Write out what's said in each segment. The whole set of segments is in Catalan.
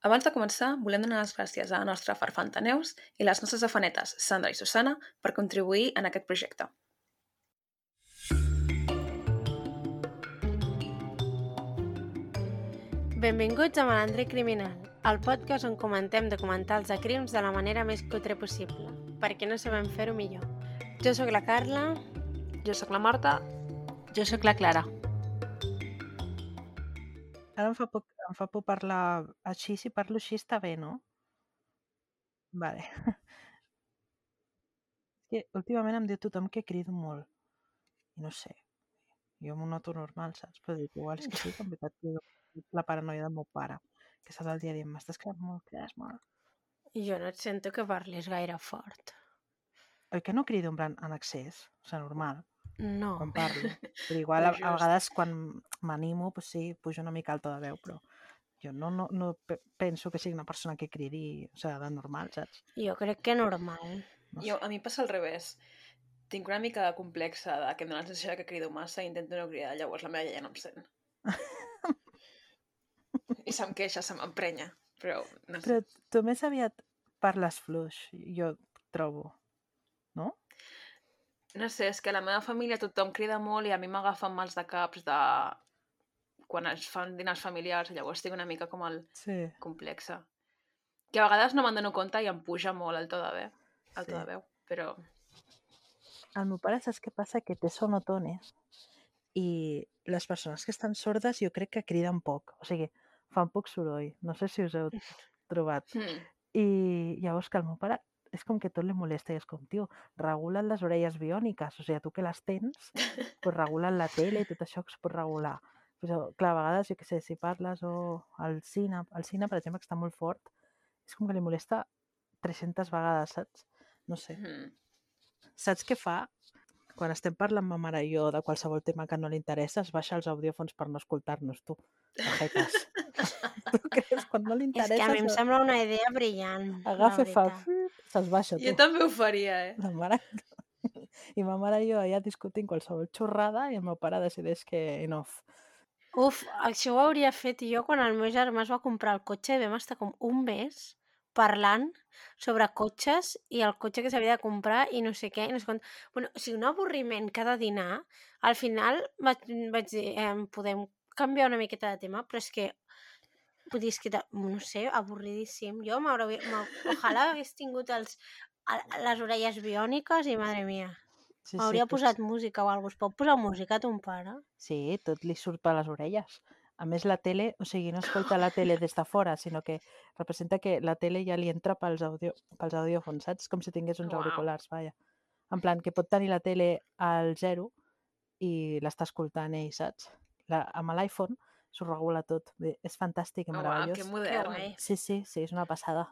Abans de començar, volem donar les gràcies a la nostra farfanta Neus i les nostres afanetes, Sandra i Susana, per contribuir en aquest projecte. Benvinguts a Malandre Criminal, el podcast on comentem documentals de crims de la manera més cutre possible, perquè no sabem fer-ho millor. Jo sóc la Carla. Jo sóc la Marta. Jo sóc la Clara. Ara em fa por, em fa por parlar així, si parlo així està bé, no? Vale. És que últimament em diu tothom que crido molt. I no sé, jo m'ho noto normal, saps? Però dic, igual és que sí, en veritat crido la paranoia del meu pare, que està tot el dia dient, m'estàs cridant molt, crides molt. I jo no et sento que parlis gaire fort. Oi que no crido en plan en excés? O sigui, normal, No. quan parlo. Però igual a, a vegades quan m'animo, pues sí, pujo una mica to de veu, però jo no, no, no pe- penso que sigui una persona que cridi, o sigui, de normal, saps? Jo crec que normal. No Jo, a mi passa al revés. Tinc una mica de complexa de que em dóna la sensació que crido massa i intento no cridar, llavors la meva iaia no em sent. I se'm queixa, se m'emprenya. Però, no sé. Però tu més aviat parles fluix, jo trobo. No? Sé, és que a la meva família tothom crida molt i a mi m'agafen mals de caps de quan es fan dinars familiars, llavors tinc una mica com el Sí. complexa. Que a vegades no me'n dono compte i em puja molt el to de veu, el to Sí. de veu, però... El meu pare saps què passa? Que té sonotones i les persones que estan sordes jo crec que criden poc. O sigui, fan poc soroll. No sé si us heu trobat. Hmm. I llavors que el meu pare és com que tot li molesta i és com, tio, regula't les orelles biòniques, o sigui, tu que les tens, pues regula't la tele i tot això que es pot regular. Però, clar, a vegades, jo què sé, si parles o al cine, al cine, per exemple, que està molt fort, és com que li molesta 300 vegades, saps? No sé. Hmm. Saps què fa? Quan estem parlant ma mare i jo de qualsevol tema que no li interessa, es baixa els audiòfons per no escoltar-nos, tu. Ajetes. tu creus? Quan no li És interessa... que a mi em se- sembla una idea brillant. la agafa i fa... Se'ls baixa, tu. Jo també ho faria, eh? La mare... I ma mare i jo allà discutint qualsevol xorrada i el meu pare decideix que enough. Uf, això ho hauria fet jo quan el meu germà es va comprar el cotxe i vam estar com un mes parlant sobre cotxes i el cotxe que s'havia de comprar i no sé què. I no sé quant... bueno, o sigui, un avorriment cada dinar. Al final vaig, vaig dir, eh, podem canviar una miqueta de tema, però és que vull dir, és que, no sé, avorridíssim. Jo m'hauria... m'ha- Ojalà hagués tingut els, les orelles biòniques i, madre mia, Sí, m'hauria tots- posat música o alguna cosa. Es pot posar música a ton pare? Sí, tot li surt per les orelles. A més, la tele, o sigui, no escolta la tele des de fora, sinó que representa que la tele ja li entra pels, audio, pels audiòfons, saps? Com si tingués uns Uau. auriculars, vaja. En plan, que pot tenir la tele al zero i l'està escoltant ell, saps? La, amb l'iPhone s'ho regula tot. Bé, és fantàstic i Uau, meravellós. que Que modern. guai. Sí, sí, sí, és una passada.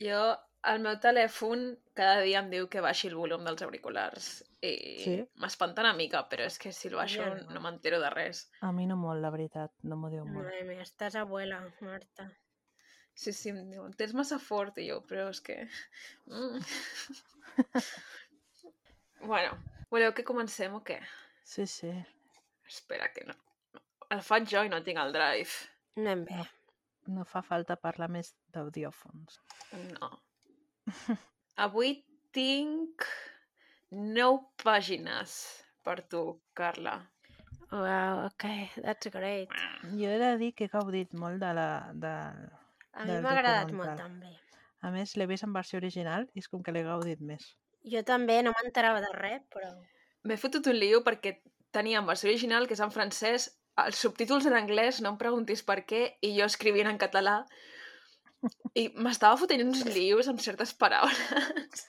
Jo, el meu telèfon cada dia em diu que baixi el volum dels auriculars i Sí? m'espanta una mica, però és que si el baixo Ja no. no m'entero de res. A mi no molt, la veritat, no m'ho diu molt. Madre mia, estàs abuela, Marta. Sí, sí, em diuen, tens massa fort, i jo, però és que... Mm. bueno, voleu que comencem o què? Sí, sí. Espera, que no. El faig jo i no tinc el drive. Anem bé. No fa falta parlar més d'audiòfons. No. Avui tinc nou pàgines per tu, Carla. Wow, ok, that's great. Jo he de dir que he gaudit molt de la... De... A mi m'ha agradat molt també. A més, l'he vist en versió original i és com que l'he gaudit més. Jo també no m'enterava de res, però... M'he fotut un lío perquè tenia en versió original, que és en francès, els subtítols en anglès, no em preguntis per què, i jo escrivint en català. I m'estava fotent uns lios amb certes paraules.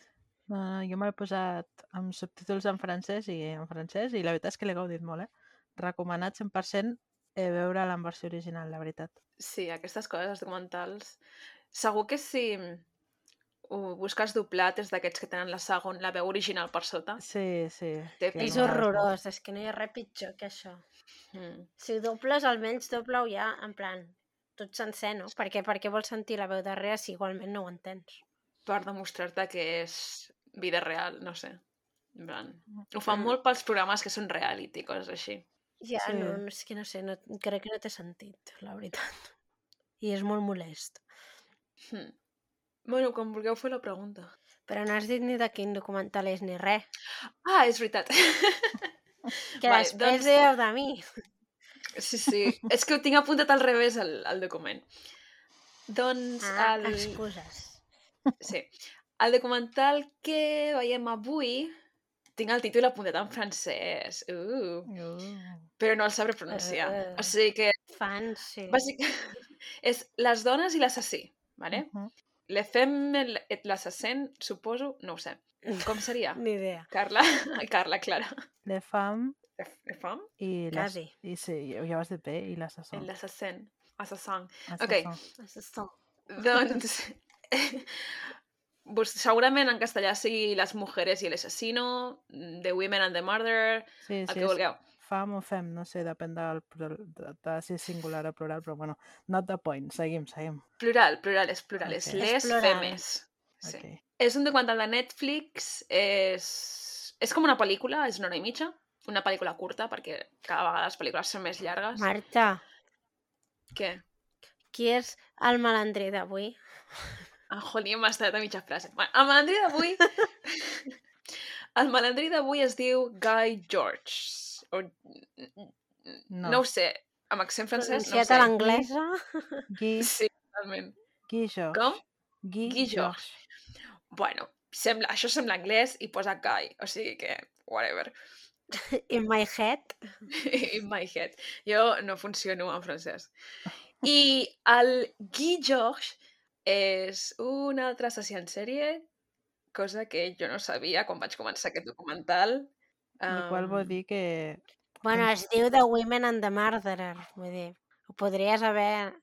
No, no, jo me l'he posat amb subtítols en francès i en francès i la veritat és que l'he gaudit molt, eh? Recomanat 100% eh, veure-la en versió original, la veritat. Sí, aquestes coses, els documentals. Segur que si ho busques doblat és d'aquests que tenen la segon, la veu original per sota. Sí, sí. Té És horrorós, és que no hi ha res pitjor que això. Mm. Si ho dobles, almenys doble-ho ja, en plan, tot sencer, no? Perquè, perquè vols sentir la veu darrere si igualment no ho entens? Per demostrar-te que és vida real, no sé. En plan, ho fan Mm. molt pels programes que són reality, coses així. Ja, Sí. no, no, és que no sé, no, crec que no té sentit, la veritat. I és molt molest. Hmm. Bueno, com vulgueu fer la pregunta. Però no has dit ni de quin documental és ni res. Ah, és veritat. Que Vale, després doncs- dieu de mi. Sí, sí. És que ho tinc apuntat al revés, el, el document. Doncs Ah, el... excuses. Sí. El documental que veiem avui tinc el títol apuntat en francès. Uh, Uh. però no el sabré pronunciar. Eh. O sigui que, Fancy. bàsic... és les dones i l'assassí, vale? Mhm. Le femme et l'assassin, suposo, no ho sé. Com seria? Ni idea. Carla? Carla, Clara. Le femme Le, femme? i les... Quasi. I sí, ja vas de P i l'assassin. L'assassin. Assassin. Assassin. Assassin. Doncs... Vos, segurament en castellà sigui Les mujeres i el asesino, The Women and the Murderer, Sí, el sí, que vulgueu. Fam o fem, no sé, depèn del, de, de si és singular o plural, però bueno, not the point, seguim, seguim. Plural, plural, és plural, és Ok. les És plural. femes. Sí. Ok. És un documental de Netflix, és... és com una pel·lícula, és una hora i mitja, una pel·lícula curta, perquè cada vegada les pel·lícules són més llargues. Marta, Què? qui és el malandrí d'avui? Ah, jolín, m'ha estat a mitja frase. Bueno, el malandrí d'avui... el malandrí d'avui es diu Guy George. O... No. No. ho sé, amb accent francès no ho sé. a l'anglesa? Guy, Sí, totalment. Guy George. Com? Guy, Guy George. Bueno, sembla, això sembla anglès i posa Guy, o sigui que, whatever. In my head? In my head. Jo no funciono en francès. I el Guy George és un altre assassí en sèrie, cosa que jo no sabia quan vaig començar aquest documental. El qual vol dir que... Bueno, es diu The Women and the Murderer. Vull dir, ho podries haver...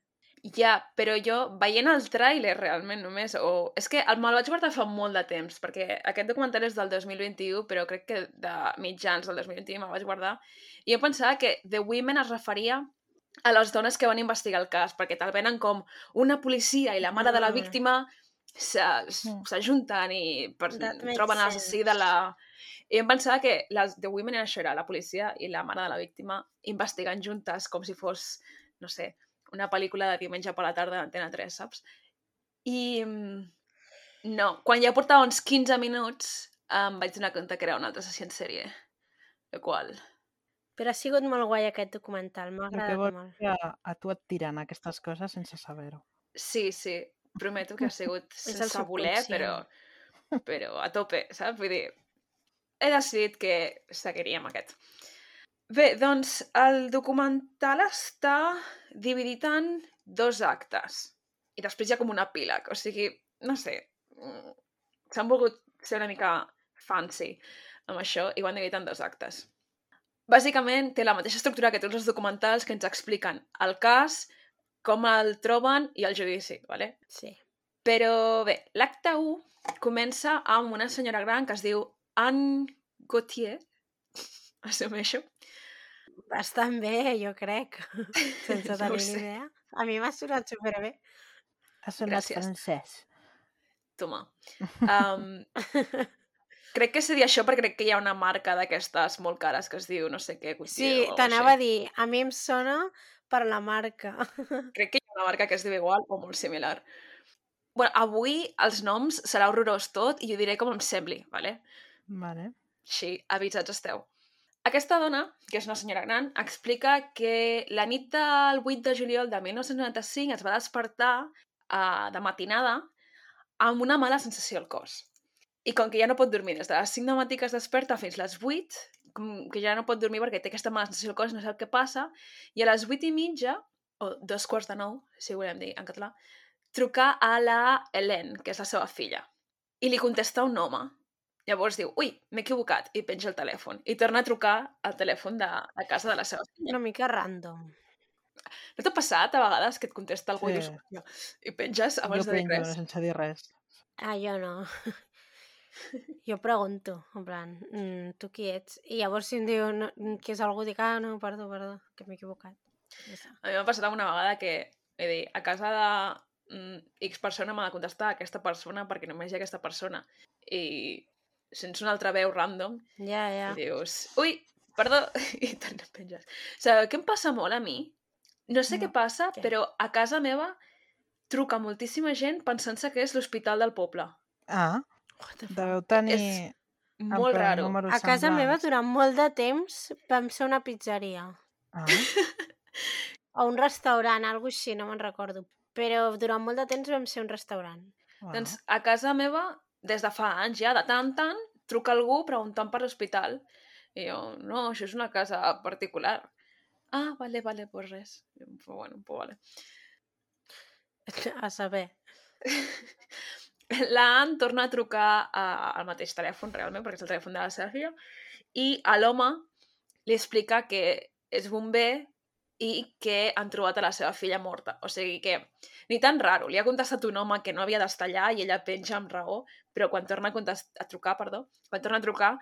Ja, però jo, veient el tràiler realment només, o... És que el, me'l vaig guardar fa molt de temps, perquè aquest documental és del 2021, però crec que de mitjans del 2021 me'l vaig guardar, i jo pensava que The Women es referia a les dones que van investigar el cas, perquè te'l venen com una policia i la mare de la Ah. víctima Mm. s'ajunten i per, troben l'assassí de sense. la... I em pensava que les The Women era això, era la policia i la mare de la víctima investigant juntes com si fos, no sé, una pel·lícula de diumenge per la tarda d'Antena 3, saps? I mm, no, quan ja portava uns 15 minuts em vaig donar compte que era un altre assassí en sèrie. El qual... Però ha sigut molt guai aquest documental, m'ha El que agradat vol molt. dir a, a tu et tiren aquestes coses sense saber-ho. Sí, sí, prometo que ha sigut sense voler, però, però a tope, saps? Vull dir, he decidit que seguiríem aquest. Bé, doncs el documental està dividit en dos actes i després hi ha com un epíleg, o sigui, no sé, mm, s'han volgut ser una mica fancy amb això i ho han dividit en dos actes. Bàsicament té la mateixa estructura que tots els documentals que ens expliquen el cas, com el troben i el judici, ¿vale? Sí. Però bé, l'acte 1 comença amb una senyora gran que es diu Anne Gauthier, assumeixo. Bastant bé, jo crec, sense No tenir ni sé. idea. A mi m'ha sonat superbé. Ha sonat Gràcies. francès. Toma. Um, crec que dir això perquè crec que hi ha una marca d'aquestes molt cares que es diu no sé què, Gautier Sí, t'anava a dir, a mi em sona per la marca. Crec que hi ha una marca que es diu igual o molt similar. bueno, avui els noms serà horrorós tot i jo diré com em sembli, ¿vale? Vale. Així, avisats esteu. Aquesta dona, que és una senyora gran, explica que la nit del 8 de juliol de 1995 es va despertar uh, de matinada amb una mala sensació al cos. I com que ja no pot dormir des de les 5 de matí que es desperta fins les 8, com que ja no pot dormir perquè té aquesta mala sensació al cos, no sap què passa, i a les 8 i mitja, o dos quarts de nou, si volem dir en català, trucar a la Helen, que és la seva filla. I li contesta un home. Llavors diu, ui, m'he equivocat, i penja el telèfon. I torna a trucar al telèfon de, de casa de la seva filla. Una mica random. No t'ha passat a vegades que et contesta algú i Sí. dius, "Hòstia", i penges abans jo de dir penjo res? sense dir res. Ah, jo no. Jo pregunto, en plan, mm, tu qui ets? I llavors si em diu no, que és algú, dic, ah, no, perdó, perdó, que m'he equivocat. A mi m'ha passat una vegada que, he dit, a casa de mm, X persona m'ha de contestar aquesta persona perquè només hi ha aquesta persona. I sents una altra veu random Ja, ja. i dius, ui, perdó, i te'n penges. Sabeu què em passa molt a mi? No sé No. què passa, Què? però a casa meva truca moltíssima gent pensant-se que és l'hospital del poble. Ah, deveu tenir... És molt raro. A casa meva, semblants. durant molt de temps, vam ser una pizzeria. Ah, O un restaurant, alguna així, no me'n recordo. Però durant molt de temps vam ser un restaurant. uau. Doncs a casa meva, des de fa anys ja, de tant tant, truca algú preguntant per l'hospital. I jo, no, això és una casa particular. Ah, vale, vale, pues res. Però bueno, pues vale. A saber. L'Anne torna a trucar a, al mateix telèfon, realment, perquè és el telèfon de la filla, i a l'home li explica que és bomber i que han trobat a la seva filla morta. O sigui que, ni tan raro, li ha contestat un home que no havia d'estar allà i ella penja amb raó, però quan torna a, contest... a trucar, perdó, quan torna a trucar,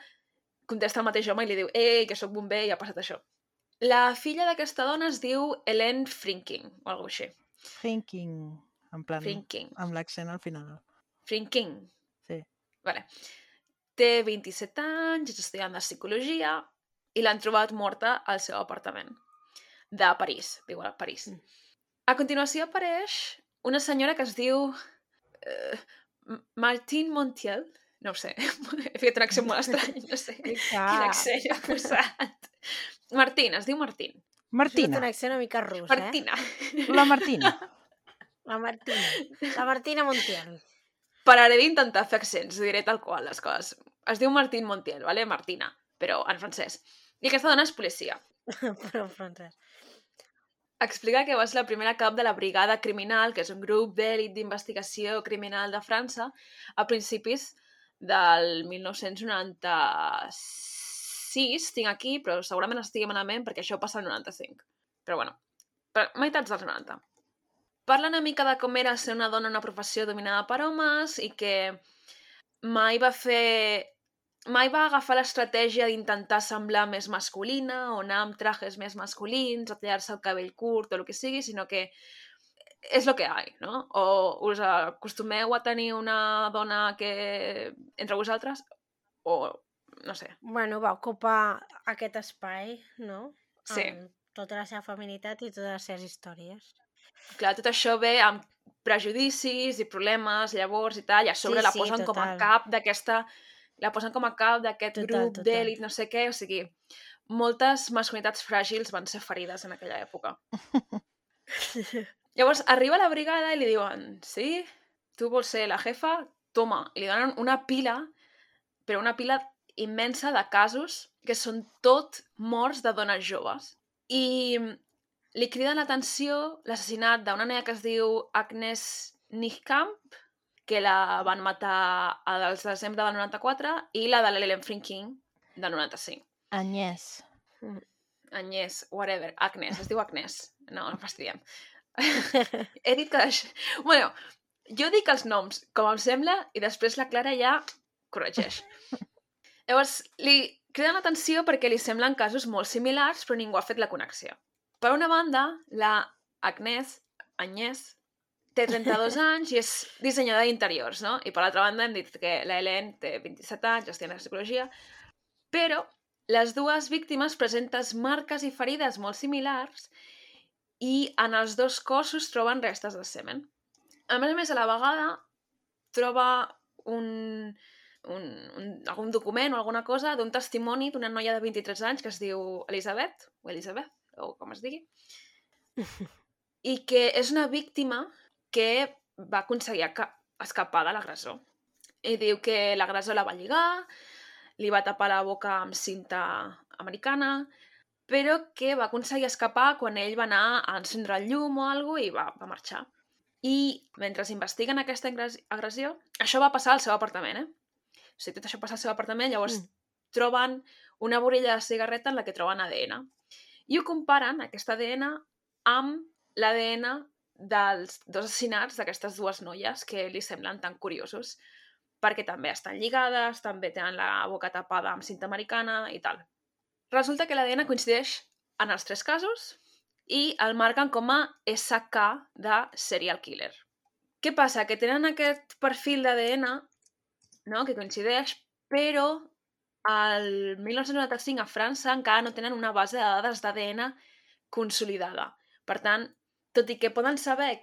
contesta el mateix home i li diu «Ei, que sóc bomber i ha passat això». La filla d'aquesta dona es diu Helen Frinking, o alguna així. Thinking, en plan, Frinking. amb l'accent al final. Frinking. Sí. Vale. Té 27 anys, és estudiant de psicologia i l'han trobat morta al seu apartament de París. Viu a París. Mm. A continuació apareix una senyora que es diu eh, M- Martine Montiel. No ho sé, he fet un accent molt estrany, no sé quin accent he posat. Martín, es diu Martín. Martina. Martina, un accent una mica rus, Martina. la Martina. eh? La Martina. La Martina Montiel. Pararé d'intentar fer accents, ho diré tal qual, les coses. Es diu Martín Montiel, vale? Martina, però en francès. I aquesta dona és policia. Però en francès. Explica que va ser la primera cap de la Brigada Criminal, que és un grup d'èlit d'investigació criminal de França, a principis del 1996, tinc aquí, però segurament estigui malament perquè això passa al 95. Però bueno, per meitats dels 90. Parla una mica de com era ser una dona en una professió dominada per homes i que mai va fer... Mai va agafar l'estratègia d'intentar semblar més masculina o anar amb trajes més masculins o tallar-se el cabell curt o el que sigui, sinó que és el que hi no? O us acostumeu a tenir una dona que entre vosaltres o no sé, Bueno, va ocupar aquest espai, no? Sí. Amb tota la seva feminitat i totes les seves històries. Clar, tot això ve amb prejudicis i problemes, llavors i tal, i a sobre Sí, la sí, posen com a total. cap d'aquesta... La posen com a cap d'aquest grup d'èlit, no sé què, o sigui, moltes masculinitats fràgils van ser ferides en aquella època. Llavors, arriba la brigada i li diuen, sí, tu vols ser la jefa? Toma. I li donen una pila, però una pila immensa de casos que són tot morts de dones joves. I li criden l'atenció l'assassinat d'una nena que es diu Agnes Nichkamp, que la van matar al desembre del 94, i la de l'Ellen Frinking del 95. Agnès. Agnès, whatever, Agnes, es diu Agnes. No, no fastidiem. He dit que... Això... Bueno, jo dic els noms com em sembla i després la Clara ja corregeix. Llavors, li criden l'atenció perquè li semblen casos molt similars, però ningú ha fet la connexió. Per una banda, la Agnès, Agnès, té 32 anys i és dissenyadora d'interiors, no? I per l'altra banda hem dit que la Helen té 27 anys, estudia psicologia, però les dues víctimes presenten marques i ferides molt similars i en els dos cossos troben restes de semen. A més a més, a la vegada troba un, un, un, algun document o alguna cosa d'un testimoni d'una noia de 23 anys que es diu Elisabet, o Elisabeth, o com es digui, i que és una víctima que va aconseguir escapar de l'agressor. I diu que l'agressor la va lligar, li va tapar la boca amb cinta americana, però que va aconseguir escapar quan ell va anar a encendre el llum o alguna i va, va marxar. I mentre investiguen aquesta agres- agressió, això va passar al seu apartament, eh? O sigui, tot això passa al seu apartament, llavors Mm. troben una borilla de cigarreta en la que troben ADN. I ho comparen, aquest ADN, amb l'ADN dels dos assassinats d'aquestes dues noies que li semblen tan curiosos perquè també estan lligades, també tenen la boca tapada amb cinta americana i tal. Resulta que l'ADN coincideix en els tres casos i el marquen com a SK de serial killer. Què passa? Que tenen aquest perfil d'ADN no? que coincideix, però al 1995 a França encara no tenen una base de dades d'ADN consolidada. Per tant, tot i que poden saber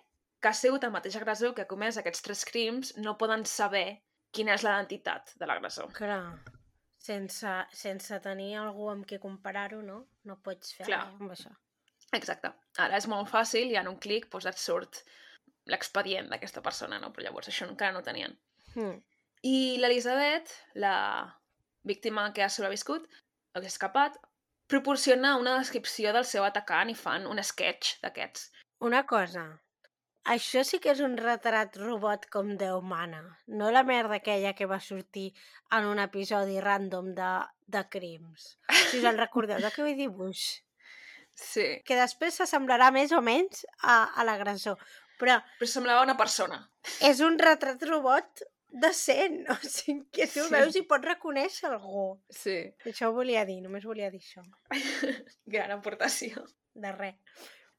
que ha sigut el mateix agressor que ha comès aquests tres crims no poden saber quina és l'identitat de l'agressor. Clar. Sense, sense tenir algú amb qui comparar-ho, no? No pots fer Clar. amb això. Exacte. Ara és molt fàcil i en un clic doncs, et surt l'expedient d'aquesta persona, no? Però llavors això encara no ho tenien. Mm. I l'Elisabet, la víctima que ha sobreviscut, ha escapat, proporciona una descripció del seu atacant i fan un sketch d'aquests. Una cosa. Això sí que és un retrat robot com Déu mana. No la merda aquella que va sortir en un episodi random de, de crims. Si us en recordeu d'aquell dibuix. Sí. Que després s'assemblarà més o menys a, a l'agressor. Però Però semblava una persona. és un retrat robot decent. O sigui, que tu Sí. veus i pots reconèixer algú. Sí. Això ho volia dir, només volia dir això. Gran aportació. De res.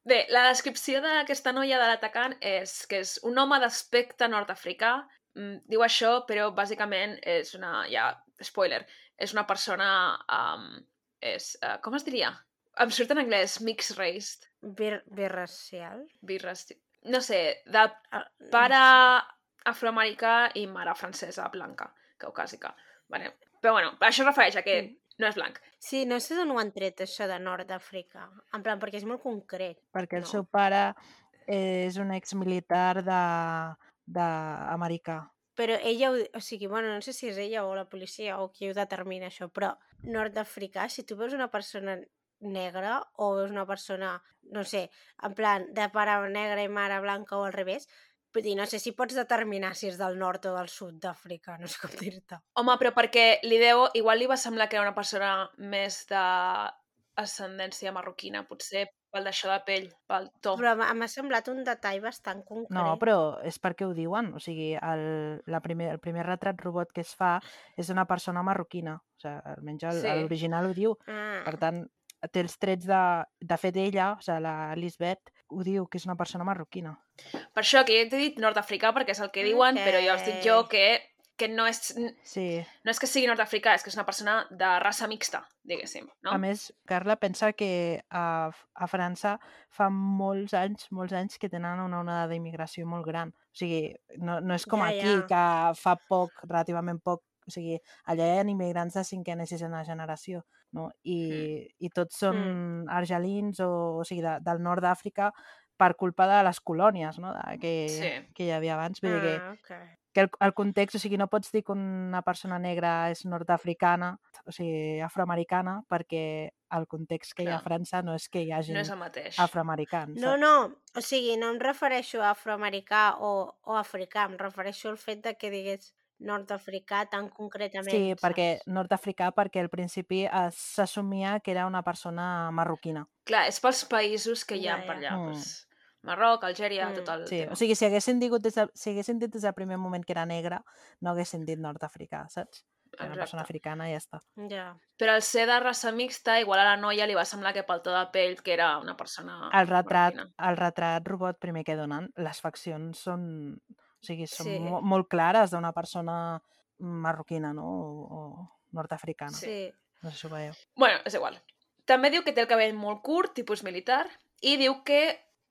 Bé, la descripció d'aquesta noia de l'atacant és que és un home d'aspecte nord-africà. Mm, Diu això, però bàsicament és una... Ja, spoiler. És una persona... Um, és, uh, com es diria? Em surt en anglès mixed race. Bir birracial? Birres... No sé, de Ah, pare afroamericà i mare francesa blanca, caucàsica. Vale. Però bueno, això es refereix a que Mm. No és blanc. Sí, no sé d'on ho han tret, això de nord d'Àfrica. En plan, perquè és molt concret. Perquè el No. seu pare és un exmilitar de, de. Però ella, ho, o sigui, bueno, no sé si és ella o la policia o qui ho determina això, però nord-africà, si tu veus una persona negra o veus una persona, no sé, en plan, de pare negre i mare blanca o al revés, vull dir, no sé si pots determinar si és del nord o del sud d'Àfrica, no sé com dir-te. Home, però perquè li deu... Igual li va semblar que era una persona més d'ascendència marroquina, potser pel d'això de pell, pel to. Però m'ha semblat un detall bastant concret. No, però és perquè ho diuen. O sigui, el, la primer, el primer retrat robot que es fa és d'una persona marroquina. O sigui, almenys el- Sí. l'original ho diu. Ah, Per tant, té els trets de... De fet, ella, o sigui, la Lisbeth, ho diu que és una persona marroquina. Per això que jo t'he dit nord-africà perquè és el que diuen, però jo us dic jo que, que no, és, Sí. no és que sigui nord-africà, és que és una persona de raça mixta, diguéssim. No? A més, Carla, pensa que a, a França fa molts anys, molts anys que tenen una onada d'immigració molt gran. O sigui, no, no és com Ja, aquí, ja. que fa poc, relativament poc, o sigui, allà hi ha immigrants de cinquena i sisena generació, no? I, i tots són argelins o, o sigui, de, del nord d'Àfrica per culpa de les colònies, no? De, que, Sí. que hi havia abans. Vull dir que, ah, ok. que el, el context, o sigui, no pots dir que una persona negra és nord-africana, o sigui, afroamericana, perquè el context que hi ha a Clar. França no és que hi hagi No és el mateix. afroamericans. No, saps? no, o sigui, no em refereixo a afroamericà o, o africà, em refereixo al fet de que digués nord-africà tan concretament. Sí, perquè nord-africà, perquè al principi es- s'assumia que era una persona marroquina. Clar, és pels països que hi ha Ja, per ja. allà. Mm. Doncs, Marroc, Algèria, Mm. tot el Sí, tema. o sigui, si haguessin, dit des de, si haguessin dit des del primer moment que era negra, no haguessin dit nord-africà, saps? Era una persona Exacte. africana i ja està. Ja. Però al ser de raça mixta, igual a la noia li va semblar que pel to de pell que era una persona El retrat, marroquina. el retrat robot primer que donen, les faccions són, o sigui, són Sí. mo molt clares d'una persona marroquina, no? O, o nord-africana. Sí. No sé si ho veieu. Bueno, és igual. També diu que té el cabell molt curt, tipus militar, i diu que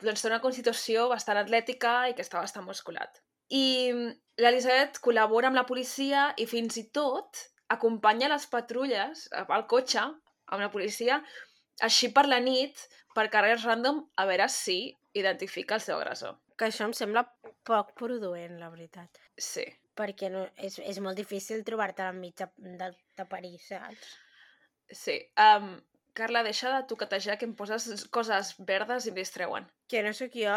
doncs, té una constitució bastant atlètica i que està bastant musculat. I mm, l'Elisabet col·labora amb la policia i fins i tot acompanya les patrulles eh, al cotxe amb la policia així per la nit, per carrers random, a veure si identifica el seu agressor. Que això em sembla poc produent, la veritat. Sí. Perquè no, és, és molt difícil trobar-te enmig de, de, de París, saps? Sí. Um, Carla, deixa de toquetejar que em poses coses verdes i em distreuen. Que no sóc jo.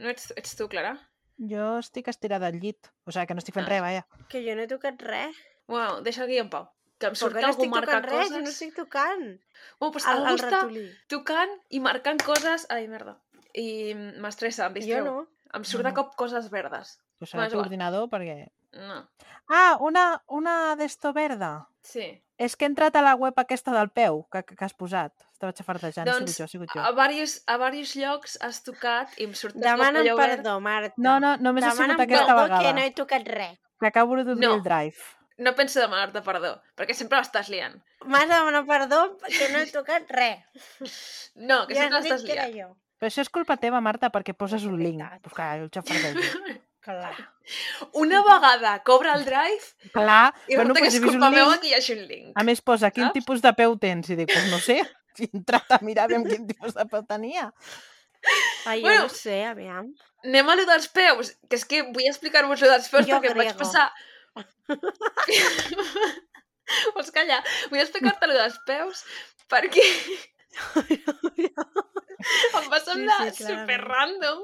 No ets, ets tu, Clara? Jo estic estirada al llit, o sigui, que no estic fent Ah. res, vaja. Que jo no he tocat res. Bueno, deixa aquí en pau. Que em surt que algú estic marca tocant res, coses. jo no estic tocant. Bueno, pues El, algú el està ratolí. tocant i marcant coses... Ai, merda. I m'estressa, em Jo distreu. no. Em surt No, de cop coses verdes. O Bueno, sigui, és tu igual. ordinador, perquè... No. Ah, una, una d'esto verda. Sí. És que he entrat a la web aquesta del peu que, que has posat. Estava xafardejant, Doncs, ha sigut jo, ha sigut jo. A varios, a varios llocs has tocat i em surt verd. perdó, Marta. No, no, només ha Demana'm sigut aquesta perdó vegada. que no he tocat res. Que acabo d'obrir No. el drive. No penso demanar-te perdó, perquè sempre l'estàs liant. M'has de demanar perdó perquè no he tocat res. No, que Ja sempre has dit l'estàs que era liant. jo. Però això és culpa teva, Marta, perquè poses un link. Pues clar, el xafardeix. Clar. Una vegada cobra el drive Clar, i bueno, resulta que pues és culpa meva que hi hagi un link. A més posa quin Saps? tipus de peu tens. I dic, pues no sé. He entrat a mirar aviam quin tipus de peu tenia. Ai, jo Bueno. no sé, aviam. Anem a lo dels peus, que és que vull explicar-vos lo dels peus Jo perquè em vaig grego. passar... Vols callar? Vull explicar-te lo dels peus perquè em va semblar sí, super clarament. random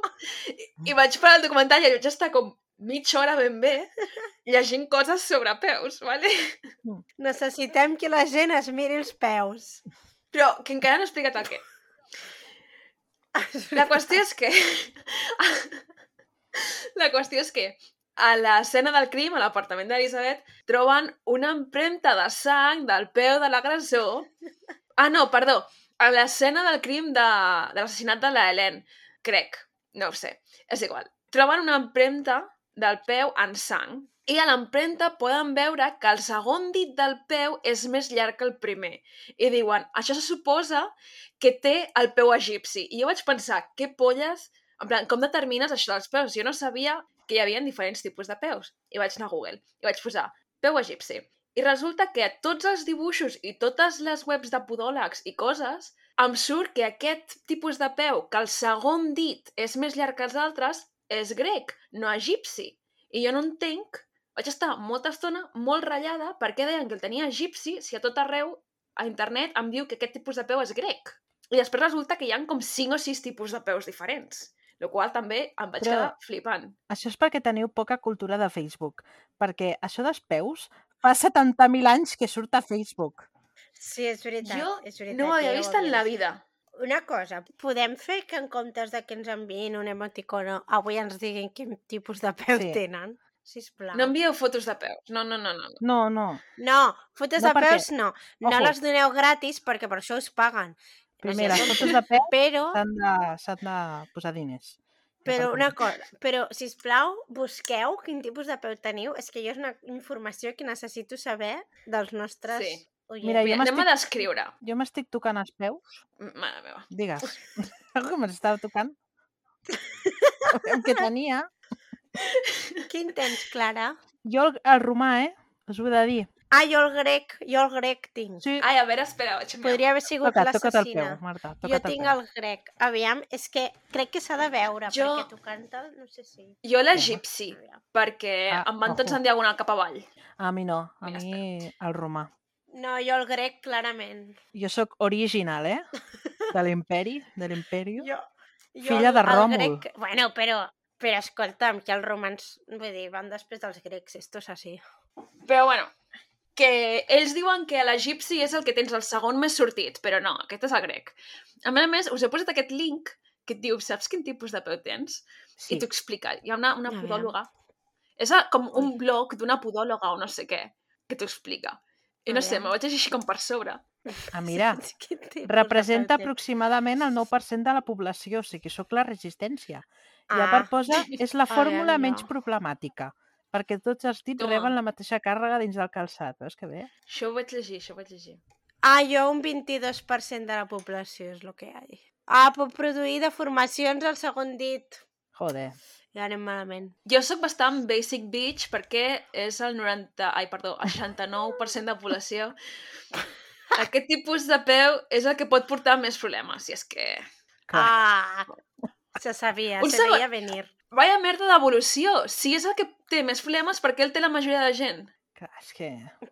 I, i vaig parar el documental i vaig estar com mitja hora ben bé llegint coses sobre peus, vale? Necessitem que la gent es miri els peus. Però que encara no he explicat el què. La qüestió és que... La qüestió és que a l'escena del crim, a l'apartament d'Elisabet, troben una empremta de sang del peu de l'agressor. Ah, no, perdó. A l'escena del crim de, de l'assassinat de la Helen, crec. No ho sé. És igual. Troben una empremta del peu en sang. I a l'empremta poden veure que el segon dit del peu és més llarg que el primer. I diuen, això se suposa que té el peu egipci. I jo vaig pensar, què polles? En plan, com determines això dels peus? Jo no sabia que hi havia diferents tipus de peus. I vaig anar a Google i vaig posar peu egipci. I resulta que a tots els dibuixos i totes les webs de podòlegs i coses em surt que aquest tipus de peu, que el segon dit és més llarg que els altres, és grec, no egipci. I jo no entenc, vaig estar molta estona molt ratllada perquè deien que el tenia egipci si a tot arreu a internet em diu que aquest tipus de peu és grec. I després resulta que hi ha com 5 o 6 tipus de peus diferents. El qual també em vaig Però- quedar flipant. Això és perquè teniu poca cultura de Facebook. Perquè això dels peus fa 70.000 anys que surt a Facebook. Sí, és veritat. Jo és veritat, no ho havia vist en la vida. Una cosa, podem fer que en comptes de que ens enviïn un emoticono, avui ens diguin quin tipus de peu Sí. tenen? Sisplau. No envieu fotos de peus. No, no, no, no. no. No, no. Fotos No, de peus no. No Ojo. les doneu gratis perquè per això us paguen. Primer, les fotos de peu Però, s'han de, de posar diners. Però una cosa, però, sisplau, busqueu quin tipus de peu teniu. És que jo és una informació que necessito saber dels nostres Sí. oients. Mira, jo Mira, anem a descriure. Jo m'estic tocant els peus. Mare meva. Digues. Algo que m'estava tocant. El que tenia. Quin tens, Clara? Jo el, el romà, eh? Us ho he de dir. Ah, jo el grec, jo el grec tinc. Sí, Ai, a veure, espera, vaig mirar. Podria haver sigut l'assassina. Jo tinc el el grec. Aviam, és que crec que s'ha de veure, Jo- perquè tocant-te, no sé si... Jo l'egipci, Aviam. perquè Ah, em van tots en diagonal cap avall. A mi no, a Ja mi el romà. No, jo el grec, clarament. Jo sóc original, eh? De l'imperi, de l'imperi. Jo, jo Filla de Ròmul. Grec, bueno, però, però escolta'm, que els romans, vull dir, van després dels grecs, esto és així. Però bueno, que ells diuen que l'egipci és el que tens el segon més sortit, però no, aquest és el grec. A més a més, us he posat aquest link que et diu, saps quin tipus de peu tens? Sí. I t'ho explica. Hi ha una, una podòloga. És a- com un blog d'una podòloga o no sé què, que t'ho explica. I no sé, me vaig així com per sobre. Ah, mira, Quin tipus de representa aproximadament el 9% de la població, o sigui, sóc la resistència. I a Ah. part posa, és la fórmula menys problemàtica, perquè tots els dits Toma. reben la mateixa càrrega dins del calçat. Veus que bé? Això ho vaig llegir, això ho vaig llegir. Ah, jo un 22% de la població és el que hi ha. Ah, pot produir deformacions al segon dit. Joder. Ja anem malament. Jo sóc bastant basic bitch perquè és el 90... Ai, perdó, el 69% de població. Aquest tipus de peu és el que pot portar més problemes, si és que... Ah, se sabia, Un se segon. veia venir. Vaya merda d'evolució! Si és el que té més problemes, per què el té la majoria de gent? Clar, és que...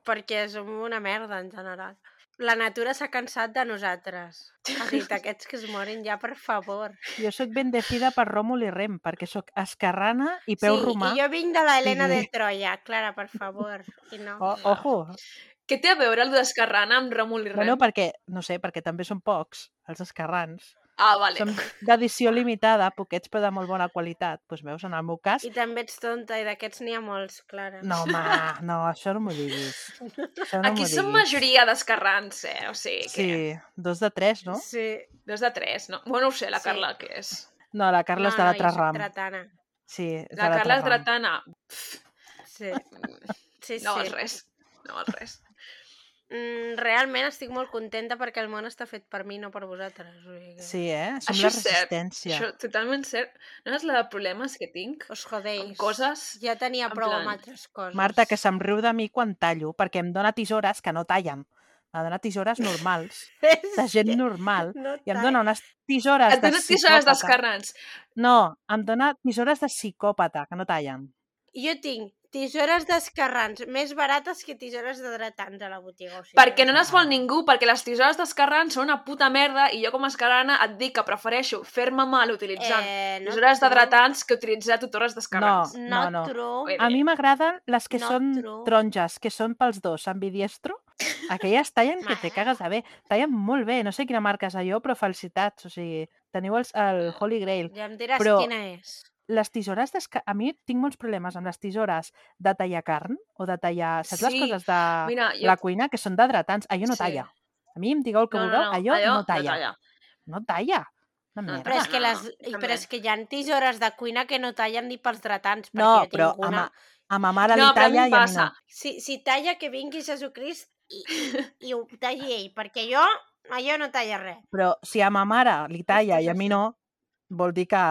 Perquè som una merda, en general. La natura s'ha cansat de nosaltres. Ha dit, aquests que es morin ja, per favor. Jo sóc bendecida per Ròmul i Rem, perquè sóc esquerrana i peu sí, romà. i jo vinc de la Helena de Troia, Clara, per favor. I no. O, ojo, Què té a veure el d'Escarrana amb Ròmul i Rem? bueno, perquè, no sé, perquè també són pocs, els esquerrans. Ah, vale. Són d'edició limitada, poquets però de molt bona qualitat. Doncs veus, en el meu cas... I també ets tonta, i d'aquests n'hi ha molts, Clara. No, home, no, això no m'ho diguis. Això no Aquí som majoria d'escarrans, eh? O sigui que... Sí, dos de tres, no? Sí. Dos de tres, no? Bueno, no ho sé, la Sí. Carla què és? No, la Carla és de no, l'altre jo soc ram. Tratana. Sí, és de La l'altre Carla és ram. dretana. Sí, sí, No sí. res. No res. Mm, realment estic molt contenta perquè el món està fet per mi, no per vosaltres. O sigui que... Sí, eh? Som Això la és cert. resistència. Això, totalment cert. No és la de problemes que tinc Us amb jodeis. coses... Ja tenia en prou plan- amb altres coses. Marta, que se'm riu de mi quan tallo, perquè em dona tisores que no tallen. Em dona tisores normals, de gent normal, No i em dona unes tisores Et de dono tisores psicòpata. d'escarrans. No, em dona tisores de psicòpata, que no tallen. Jo tinc tisores d'escarrans més barates que tisores de dretans a la botiga. O sigui, Perquè no les vol ningú, perquè les tisores d'escarrans són una puta merda i jo com a escarrana et dic que prefereixo fer-me mal utilitzant eh, no tisores true. d'hidratants que utilitzar tutores d'escarrans. No, No, no. true. Vull A mi m'agraden les que Not són true. taronges, que són pels dos, ambidiestro. Aquelles tallen que te cagues de bé. Tallen molt bé, no sé quina marca és allò, però felicitats. O sigui, teniu els, el Holy Grail. Ja em diràs Però- quina és. Les tisores d'esca... A mi tinc molts problemes amb les tisores de tallar carn o de tallar... Saps les Sí, coses de Mira, jo... la cuina que són d'hidratants? Allò no Sí. talla. A mi em digueu el que vulgueu, allò, no talla. No talla. No, merda. Però és, que no, les, no, però és que hi ha tisores de cuina que no tallen ni pels dretants, perquè No, jo tinc però a una... ma, a ma mare li No, a mi talla i a mi no. Si, si talla, que vingui Jesucrist i, i, i ho talli ell, perquè jo, allò no talla res. Però si a ma mare li talla i a mi no, vol dir que...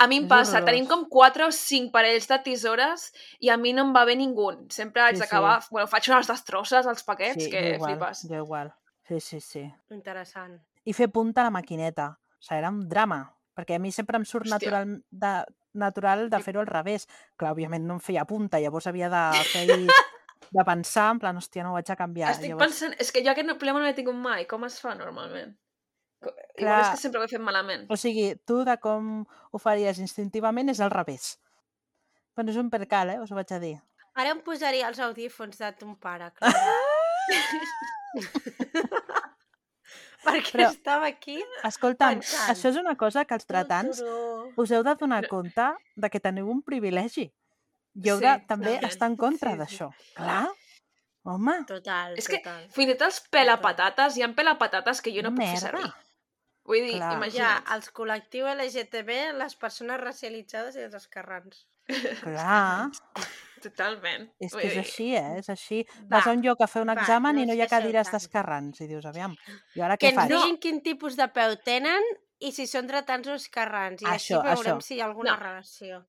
A mi em passa, tenim com 4 o 5 parells de tisores i a mi no em va bé ningú. Sempre haig Sí, sí. d'acabar... Bueno, faig unes destrosses als paquets Sí, que jo igual, flipes. jo igual. Sí, sí, sí. Interessant. I fer punta a la maquineta. O sigui, era un drama. Perquè a mi sempre em surt Hòstia. natural de, natural de Sí. fer-ho al revés. Clar, òbviament no em feia punta, llavors havia de fer de pensar, en plan, hòstia, no ho vaig a canviar. Estic llavors... pensant... És que jo aquest problema no l'he tingut mai. Com es fa normalment? Co- Igual Clar. és que sempre ho he fet malament. O sigui, tu de com ho faries instintivament és al revés. Bueno, és un percal, eh? Us ho vaig a dir. Ara em posaria els audífons de ton pare, clar. Perquè Però- estava aquí... Escolta'm, Pensant. això és una cosa que els tratants us heu de donar compte de que teniu un privilegi. I heu Sí, de també també. estar en contra Sí, sí. d'això. Clar. Home, Total, És que total. fins i tot els pelapatates, hi ha pelapatates que jo no puc fer merda. servir. Vull dir, Clar. Ja, imagina't. els col·lectius LGTB, les persones racialitzades i els escarrans. Clar. Totalment. És que és dir, així, eh? És així. Va, Vas a un lloc a fer un va, examen no i no hi ha cadires d'escarrans. I dius, aviam, i ara Que què ens faig? diguin quin tipus de peu tenen i si són dretants o escarrans. I Això, així veurem això. si hi ha alguna No. relació.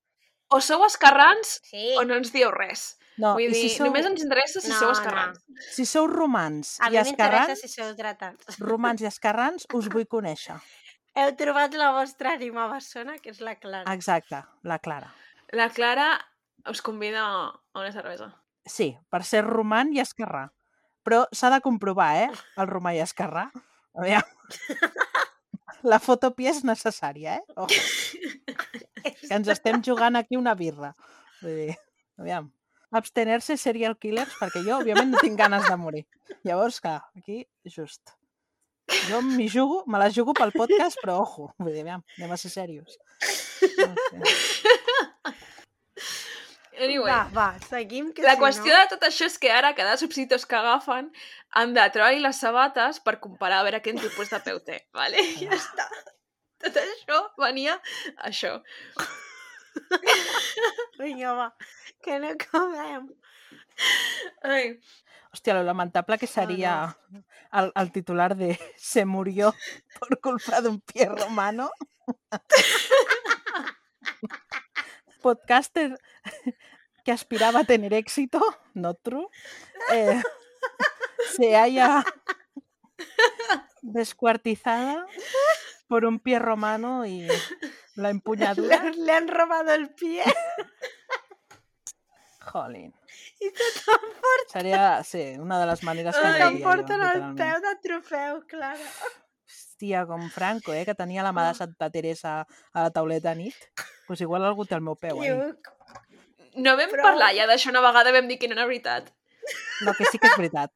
O sou escarrans Sí. o no ens dieu res. No, Vull dir, si sou, només ens interessa si No, sou no. escarrans. si sou romans A i mi m'interessa escarrans, si sou dretants. romans i escarrans, us vull conèixer. Heu trobat la vostra ànima bessona, que és la Clara. Exacte, la Clara. La Clara us convida a una cervesa. Sí, per ser roman i esquerrà. Però s'ha de comprovar, eh? El romà i esquerrà. Aviam. La fotopia és necessària, eh? Ojo, que ens estem jugant aquí una birra. Vull dir, aviam. Abstener-se serial killers, perquè jo, òbviament, no tinc ganes de morir. Llavors, clar, aquí, just. Jo m'hi jugo, me la jugo pel podcast, però ojo, vull dir, aviam, anem a ser serios. No sé. Anyway, Va, va, seguim, que la si qüestió no... de tot això és que ara cada subsidios que agafen han de treure les sabates per comparar a veure quin tipus de peu té, vale? I ja està. Tot això venia a això. Vinga, va, que no acabem. Ai, Hòstia, lo lamentable que sería el, el titular de Se murió por culpa de un pie romano. Podcaster que aspiraba a tener éxito, no true, eh, se haya descuartizada por un pie romano y la Le, empuñadura. han- le han robado el pie Jolín. i tot Sería, sí, una de las maneras que Ai, moriria em jo, porten el literalment. peu de trofeu, Clara. Hòstia, com Franco, eh, que tenia la mà de Santa Teresa a la tauleta a nit. Doncs pues igual algú té el meu peu, eh? No vam Però- parlar ja d'això una vegada vam dir que no era veritat. No, que sí que és veritat.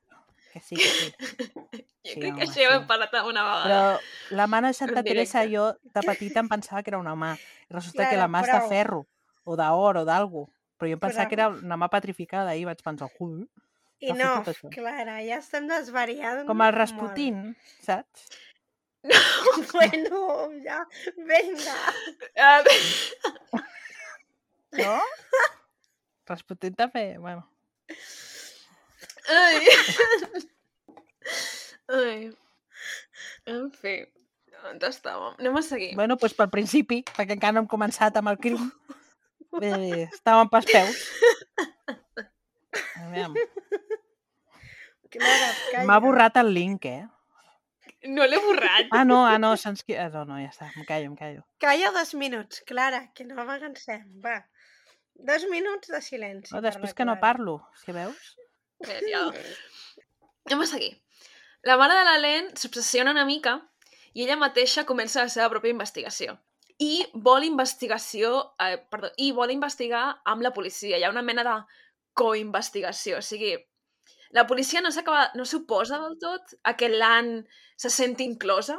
Que sí, que sí. Jo Sí, crec home, que això ja sí. vam parlar una vegada. Però la mà de Santa Teresa jo de petita em pensava que era una mà. I resulta que Clara, la mà és de ferro, o d'or, o d'algú. Però jo em pensava que era una mà petrificada i vaig pensar, ui, I no. Clara, ja estem desvariant. com el molt. Rasputín, saps? Bueno, ja, vinga. Ah, No? Rasputín també, bueno. Ai. Ai. En fi, on estàvem? Anem a seguir. Bueno, doncs pel principi, perquè encara no hem començat amb el crim. Eh, estàvem pels peus. A veure, Clara, calla. M'ha borrat el link, eh? No l'he borrat. Ah, no, ah, no, se'ns... Ah, no, no, ja està, em callo, em callo. Calla dos minuts, Clara, que no m'avancem. Va. Dos minuts de silenci. Per després que no parlo, que veus? Bé, ja. Anem a seguir. La mare de l'Helene s'obsessiona una mica i ella mateixa comença la seva pròpia investigació. I vol investigació, eh, perdó, i vol investigar amb la policia. Hi ha una mena de coinvestigació. O sigui, la policia no s'acaba, no s'oposa del tot a que l'Anne se senti inclosa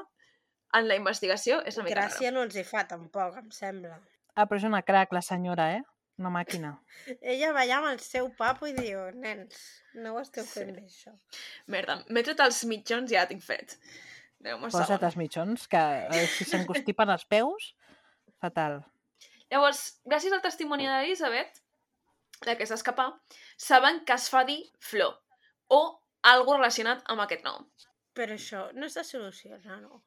en la investigació. És una mica Gràcia no els hi fa, tampoc, em sembla. Ah, però és una crac, la senyora, eh? Una màquina. Ella va allà amb el seu papo i diu, nens, no ho esteu fent bé, això. Merda, m'he tret els mitjons i ja tinc fet. Posa't els mitjons, que eh, si s'encostipen els peus, fatal. Llavors, gràcies al testimoni d'Elisabet, la que s'escapa, saben que es fa dir Flor, o algo relacionat amb aquest nom. Però això no és de solucionar, no?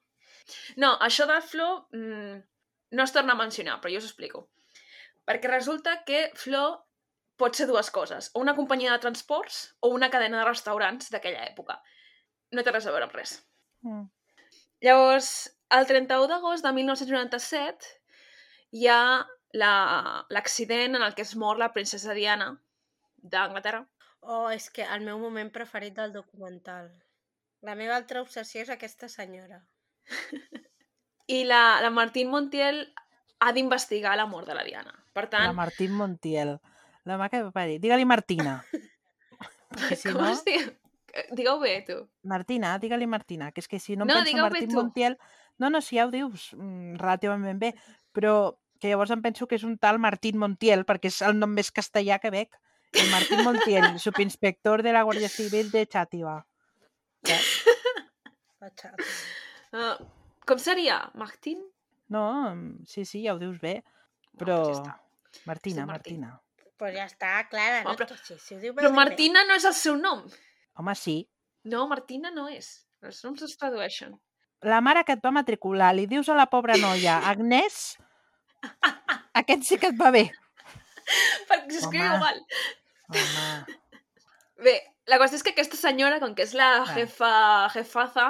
No, això de Flor mm, no es torna a mencionar, però jo us ho explico. Perquè resulta que Flor pot ser dues coses, o una companyia de transports o una cadena de restaurants d'aquella època. No té res a veure amb res. Mm. Llavors, el 31 d'agost de 1997 hi ha la- l'accident en el que es mor la princesa Diana d'Anglaterra. Oh, és que el meu moment preferit del documental. La meva altra obsessió és aquesta senyora. I la, la Martín Montiel ha d'investigar la mort de la Diana. Per La tant, Martín Montiel. La mà que va parir. Digue-li Martina. Si com no... es diu? Digueu bé, tu. Martina, digue-li Martina, que és que si no em No, penso digue-ho bé Martín. Montiel... No, no, si ja ho dius mm, relativament bé, però que llavors em penso que és un tal Martín Montiel, perquè és el nom més castellà que veig. El Martín Montiel, subinspector de la Guàrdia Civil de Xàtiva. La xata. Uh, com seria? Martín? No, mm, sí, sí, ja ho dius bé, però... pues ja està. Martina. Martina. Però ja està, Clara, no Home, però- queixis. Si ho diu bé, Però. Martina no és el seu nom. Home, sí. No, Martina no és. Els noms es tradueixen. La mare que et va matricular, li dius a la pobra noia, Agnès, aquest sí que et va bé. Perquè s'escriu igual. Home, Bé, la qüestió és que aquesta senyora, com que és la Ah. jefa, jefaza,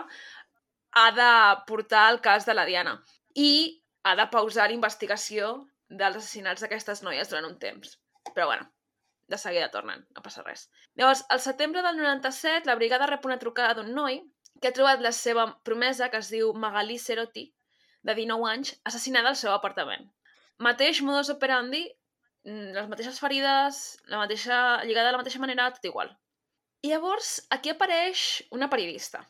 ha de portar el cas de la Diana i ha de pausar investigació dels assassinats d'aquestes noies durant un temps. Però bueno, de seguida tornen, no passa res. Llavors, al setembre del 97, la brigada rep una trucada d'un noi que ha trobat la seva promesa, que es diu Magalí Cerotti, de 19 anys, assassinada al seu apartament. Mateix modus operandi, mm, les mateixes ferides, la mateixa, lligada de la mateixa manera, tot igual. I llavors, aquí apareix una periodista,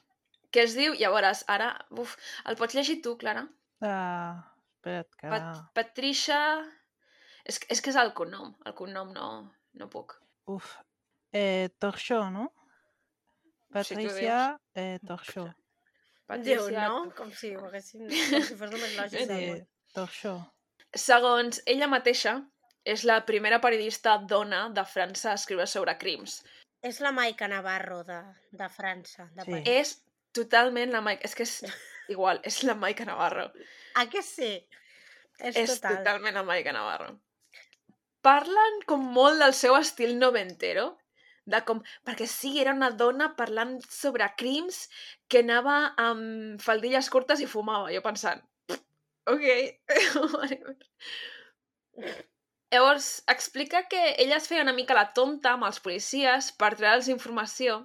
que es diu, ja veuràs, ara, uf, el pots llegir tu, Clara? uh, espera't que... Pat Patricia... És, que- és que és el cognom, el cognom no, no puc. Uf. Eh, Torxó, no? Patricia eh, Torxó. Diu, no? Com si ho haguessin... Com si fos el més lògic Eh, món. Torxó. Segons ella mateixa, és la primera periodista dona de França a escriure sobre crims. És la Maica Navarro de, de França. De Sí. És totalment la Maica... És que és igual, és la Maica Navarro. Ah, que sí? És, És total. totalment la Maica Navarro. Parlen com molt del seu estil noventero, de com... Perquè sí, era una dona parlant sobre crims que anava amb faldilles curtes i fumava, jo pensant, ok. Llavors, explica que ella es feia una mica la tonta amb els policies per treure'ls informació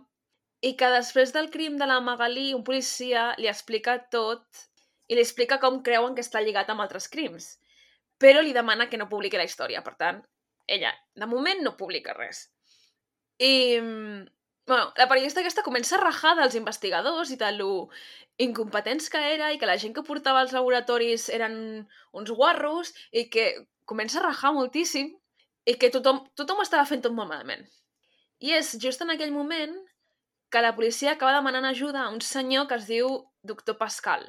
i que després del crim de la Magalí, un policia li explica tot i li explica com creuen que està lligat amb altres crims, però li demana que no publiqui la història. Per tant, ella, de moment, no publica res. I, mm, bueno, la periodista aquesta comença a rajar dels investigadors i de lo incompetents que era i que la gent que portava als laboratoris eren uns guarros i que comença a rajar moltíssim i que tothom, tothom estava fent tot molt malament. I és just en aquell moment que la policia acaba demanant ajuda a un senyor que es diu Doctor Pascal,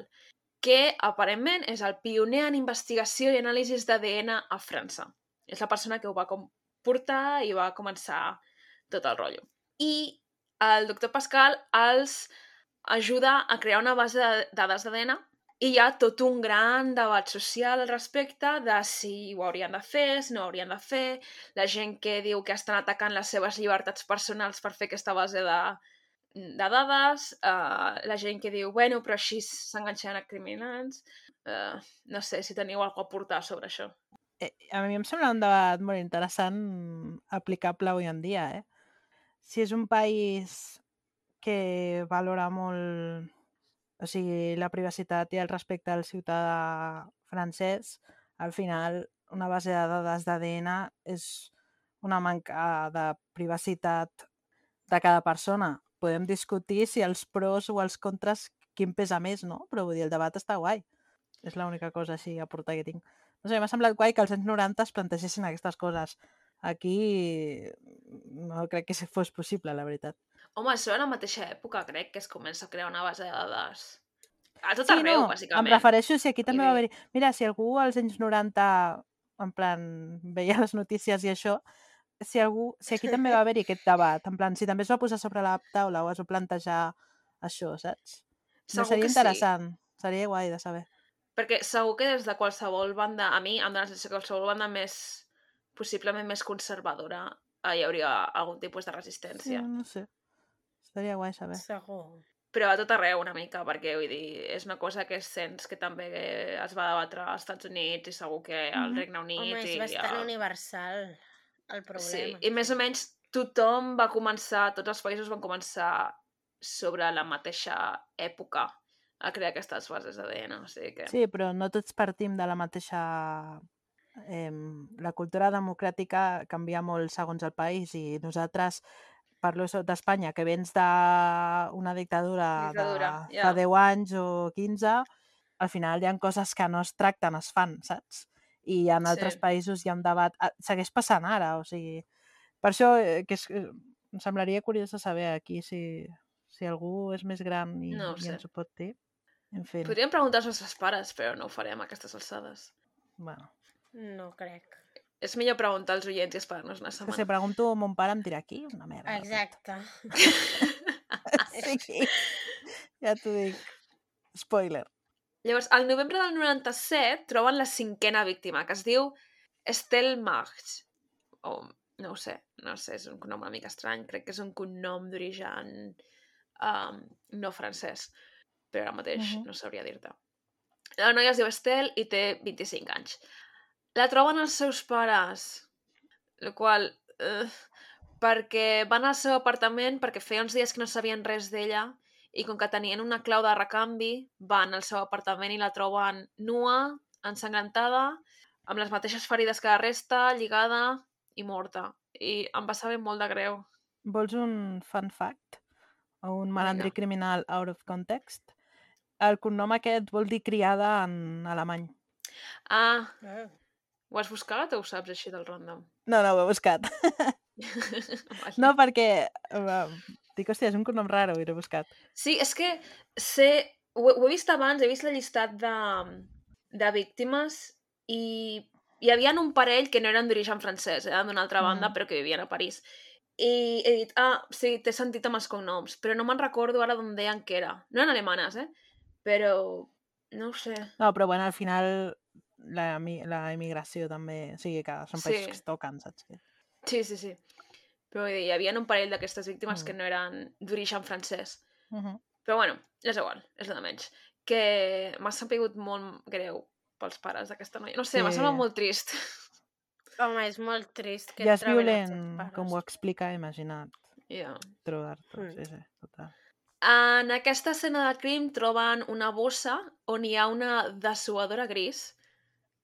que aparentment és el pioner en investigació i anàlisis d'ADN a França. És la persona que ho va com portar i va començar tot el rotllo. I el doctor Pascal els ajuda a crear una base de dades d'ADN i hi ha tot un gran debat social al respecte de si ho haurien de fer, si no ho haurien de fer, la gent que diu que estan atacant les seves llibertats personals per fer aquesta base de, de dades, uh, la gent que diu, bueno, però així s'enganxaran a criminals... Uh, no sé si teniu alguna a aportar sobre això. Eh, a mi em sembla un debat molt interessant aplicable avui en dia, eh? Si és un país que valora molt o sigui, la privacitat i el respecte al ciutadà francès, al final una base de dades d'ADN és una manca de privacitat de cada persona. Podem discutir si els pros o els contres quin pesa més, no? Però vull dir, el debat està guai. És l'única cosa així a portar que tinc. No sé, m'ha semblat guai que als anys 90 es plantegessin aquestes coses. Aquí no crec que fos possible, la veritat. Home, això a la mateixa època crec que es comença a crear una base de dades. A tot arreu, no, bàsicament. em refereixo si aquí també I va haver-hi... Mira, si algú als anys 90, en plan, veia les notícies i això, si, algú, si aquí també va haver-hi aquest debat, en plan, si també es va posar sobre la taula o es va plantejar això, saps? No, Segur seria que sí. interessant, seria guai de saber. Perquè segur que des de qualsevol banda, a mi em dóna la sensació que qualsevol banda més, possiblement més conservadora, eh, hi hauria algun tipus de Sí, resistència. no sé. Estaria guai saber. Segur. Però a tot arreu una mica, perquè vull dir, és una cosa que sents que també es va debatre als Estats Units i segur que al. Regne Unit Home, és i bastant a... universal el Sí, problema. i més o menys tothom va començar, tots els països van començar sobre la mateixa època a crear aquestes bases d'ADN, o sigui que... Sí, però no tots partim de la mateixa... Eh, la cultura democràtica canvia molt segons el país i nosaltres, parlo d'Espanya, que vens d'una dictadura, Dictadura, de ja. fa 10 anys o 15, al final hi ha coses que no es tracten, es fan, saps? I en altres Sí. països hi ha un debat... ah, Segueix passant ara, o sigui... Per això eh, que és, eh, em semblaria curiós de saber aquí si, si algú és més gran i, No i sé. ens ho pot dir. En fi, Podríem preguntar als nostres pares, però no ho farem a aquestes alçades. bueno. No crec. És millor preguntar als oients i esperar-nos una Que si setmana. pregunto a mon pare em dirà aquí una merda. Exacte. Sí, ja t'ho dic. Spoiler. Llavors, al novembre del 97 troben la cinquena víctima, que es diu Estelle Marx. O, no ho sé, no ho sé, és un cognom una mica estrany. Crec que és un cognom d'origen um, no francès. Però ara mateix Mhm. no sabria dir-te. La noia es diu Estelle i té 25 anys. La troben els seus pares, el qual... Uh, perquè van al seu apartament perquè feia uns dies que no sabien res d'ella i com que tenien una clau de recanvi, van al seu apartament i la troben nua, ensangrentada, amb les mateixes ferides que la resta, lligada i morta. I em va saber molt de greu. Vols un fun fact? O un malandrí criminal out of context? El cognom aquest vol dir criada en alemany. Ah, Ah. ho has buscat o ho saps així del random? No, no, ho he buscat. No, perquè... Dic, hòstia, és un cognom raro i l'he buscat. Sí, és que sé... Ho, ho he vist abans, he vist la llistat de, de víctimes i hi havia un parell que no eren d'origen francès, eren d'una altra banda, Mm. però que vivien a París. I he dit, ah, sí, t'he sentit amb els cognoms, però no me'n recordo ara d'on deien que era. No eren alemanes, eh? Però... No ho sé. No, però bueno, al final la, la immigració també... O sigui, que són països Sí. que es toquen, saps? Sí, sí, sí. Però dir, hi havia un parell d'aquestes víctimes Mm. que no eren d'origen francès. Uh -huh. Però bueno, és igual, és de menys. Que m'ha sapigut molt greu pels pares d'aquesta noia. No sé, m'ha Sí. semblat molt trist. Home, és molt trist que Ja és violent, com ho explica, imagina't, yeah. trobar-te. Mm. Sí, sí, total. En aquesta escena de crim troben una bossa on hi ha una dessuadora gris,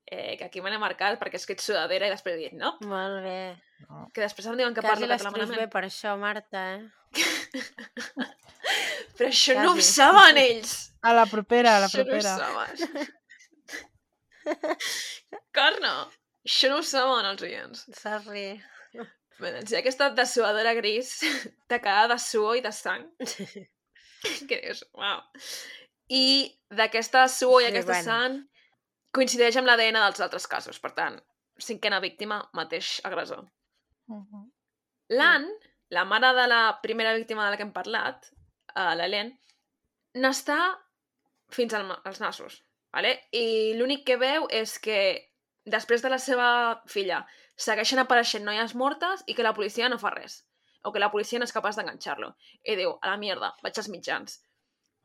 eh, que aquí me l'he marcat perquè he escrit sudadera i després he dit no, Molt bé. No. que després em diuen que Quasi parlo l'escrius català bé malament. per això, Marta, eh? Però això no ho Quasi. saben ells! A la propera, a la Això no ho propera. saben. Carna! Això no ho saben els oients. Sorry. Bé, doncs hi ha aquesta dessuadora gris tacada de suor i de sang. que dius, uau. I d'aquesta suor i Sí, aquesta bueno. sang coincideix amb l'ADN dels altres casos. Per tant, cinquena víctima, mateix agressor. Uh -huh. L'Anne, la mare de la primera víctima de la que hem parlat, uh, l'Helen, n'està fins al, als nassos, vale? i l'únic que veu és que després de la seva filla segueixen apareixent noies mortes i que la policia no fa res, o que la policia no és capaç d'enganxar-lo. I diu, a la mierda, vaig als mitjans.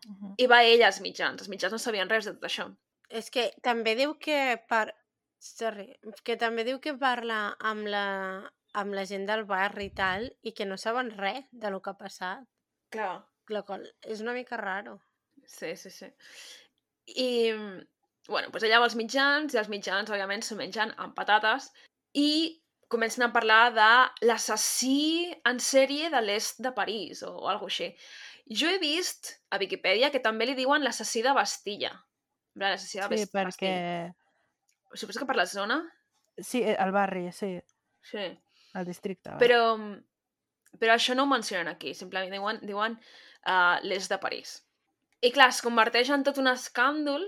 Uh -huh. I va ella als mitjans, els mitjans no sabien res de tot això. És que també diu que per... Sorry, que també diu que parla amb la, amb la gent del barri i tal i que no saben res de lo que ha passat. Clar. La qual és una mica raro. Sí, sí, sí. I, bueno, doncs ella va als mitjans i els mitjans, òbviament, s'ho mengen amb patates i comencen a parlar de l'assassí en sèrie de l'est de París o, o alguna així. Jo he vist a Viquipèdia que també li diuen l'assassí de Bastilla. L'assassí de Sí, Bas- perquè... Bastilla. Suposo que per la zona? Sí, eh, al barri, sí, Sí. Al districte. va. Però, però això no ho mencionen aquí, simplement diuen, diuen uh, l'est de París. I clar, es converteix en tot un escàndol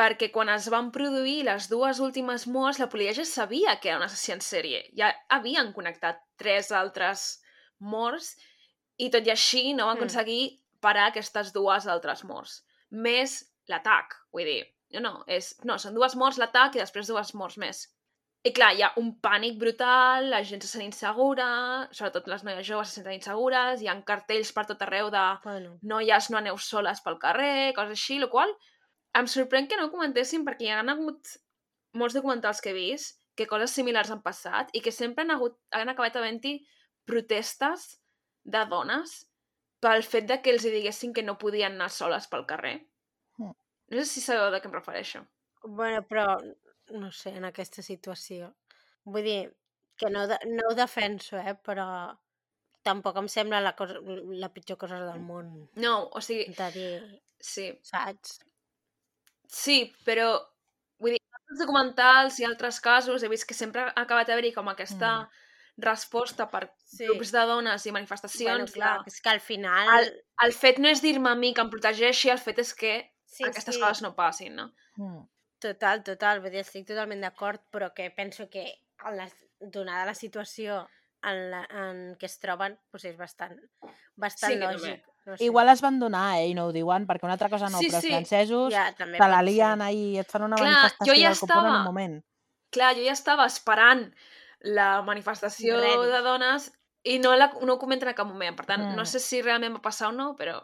perquè quan es van produir les dues últimes morts, la policia ja sabia que era un assassí en sèrie. Ja havien connectat tres altres morts i tot i així no van Mm. aconseguir parar aquestes dues altres morts. Més l'atac, vull dir, no, no, és, no, són dues morts l'atac i després dues morts més. I clar, hi ha un pànic brutal, la gent se sent insegura, sobretot les noies joves se senten insegures, hi ha cartells per tot arreu de Bueno, noies no aneu soles pel carrer, coses així, el qual em sorprèn que no ho comentessin perquè hi ha hagut molts documentals que he vist que coses similars han passat i que sempre han, hagut, han acabat havent-hi protestes de dones pel fet de que els hi diguessin que no podien anar soles pel carrer. Mm. No sé si sabeu de què em refereixo. bueno, però no sé, en aquesta situació. Vull dir, que no, de, no ho defenso, eh, però tampoc em sembla la, cosa, la pitjor cosa del món. No, o sigui, De dir, sí, saps? Sí, però vull dir, altres documentals i altres casos he vist que sempre ha acabat haver-hi com aquesta Mm. resposta per Sí. grups de dones i Bueno, manifestacions. clar, de- que és que al final... El, el fet no és dir-me a mi que em protegeixi, el fet és que sí, aquestes sí, coses no passin, no? Mm. Total, total, vull dir, estic totalment d'acord, però que penso que en la, donada la situació en, la, en què es troben, doncs és bastant, bastant Sí lògic. No sé. Igual es van donar, eh, i no ho diuen, perquè una altra cosa no, Sí, però els sí. francesos ja, també te la lien ahir i et fan una Clar, manifestació jo ja copón en estava- un moment. Clar, jo ja estava esperant la manifestació Ready. de dones i no, la, no ho comenten a cap moment. Per tant, Mm. no sé si realment va passar o no, però,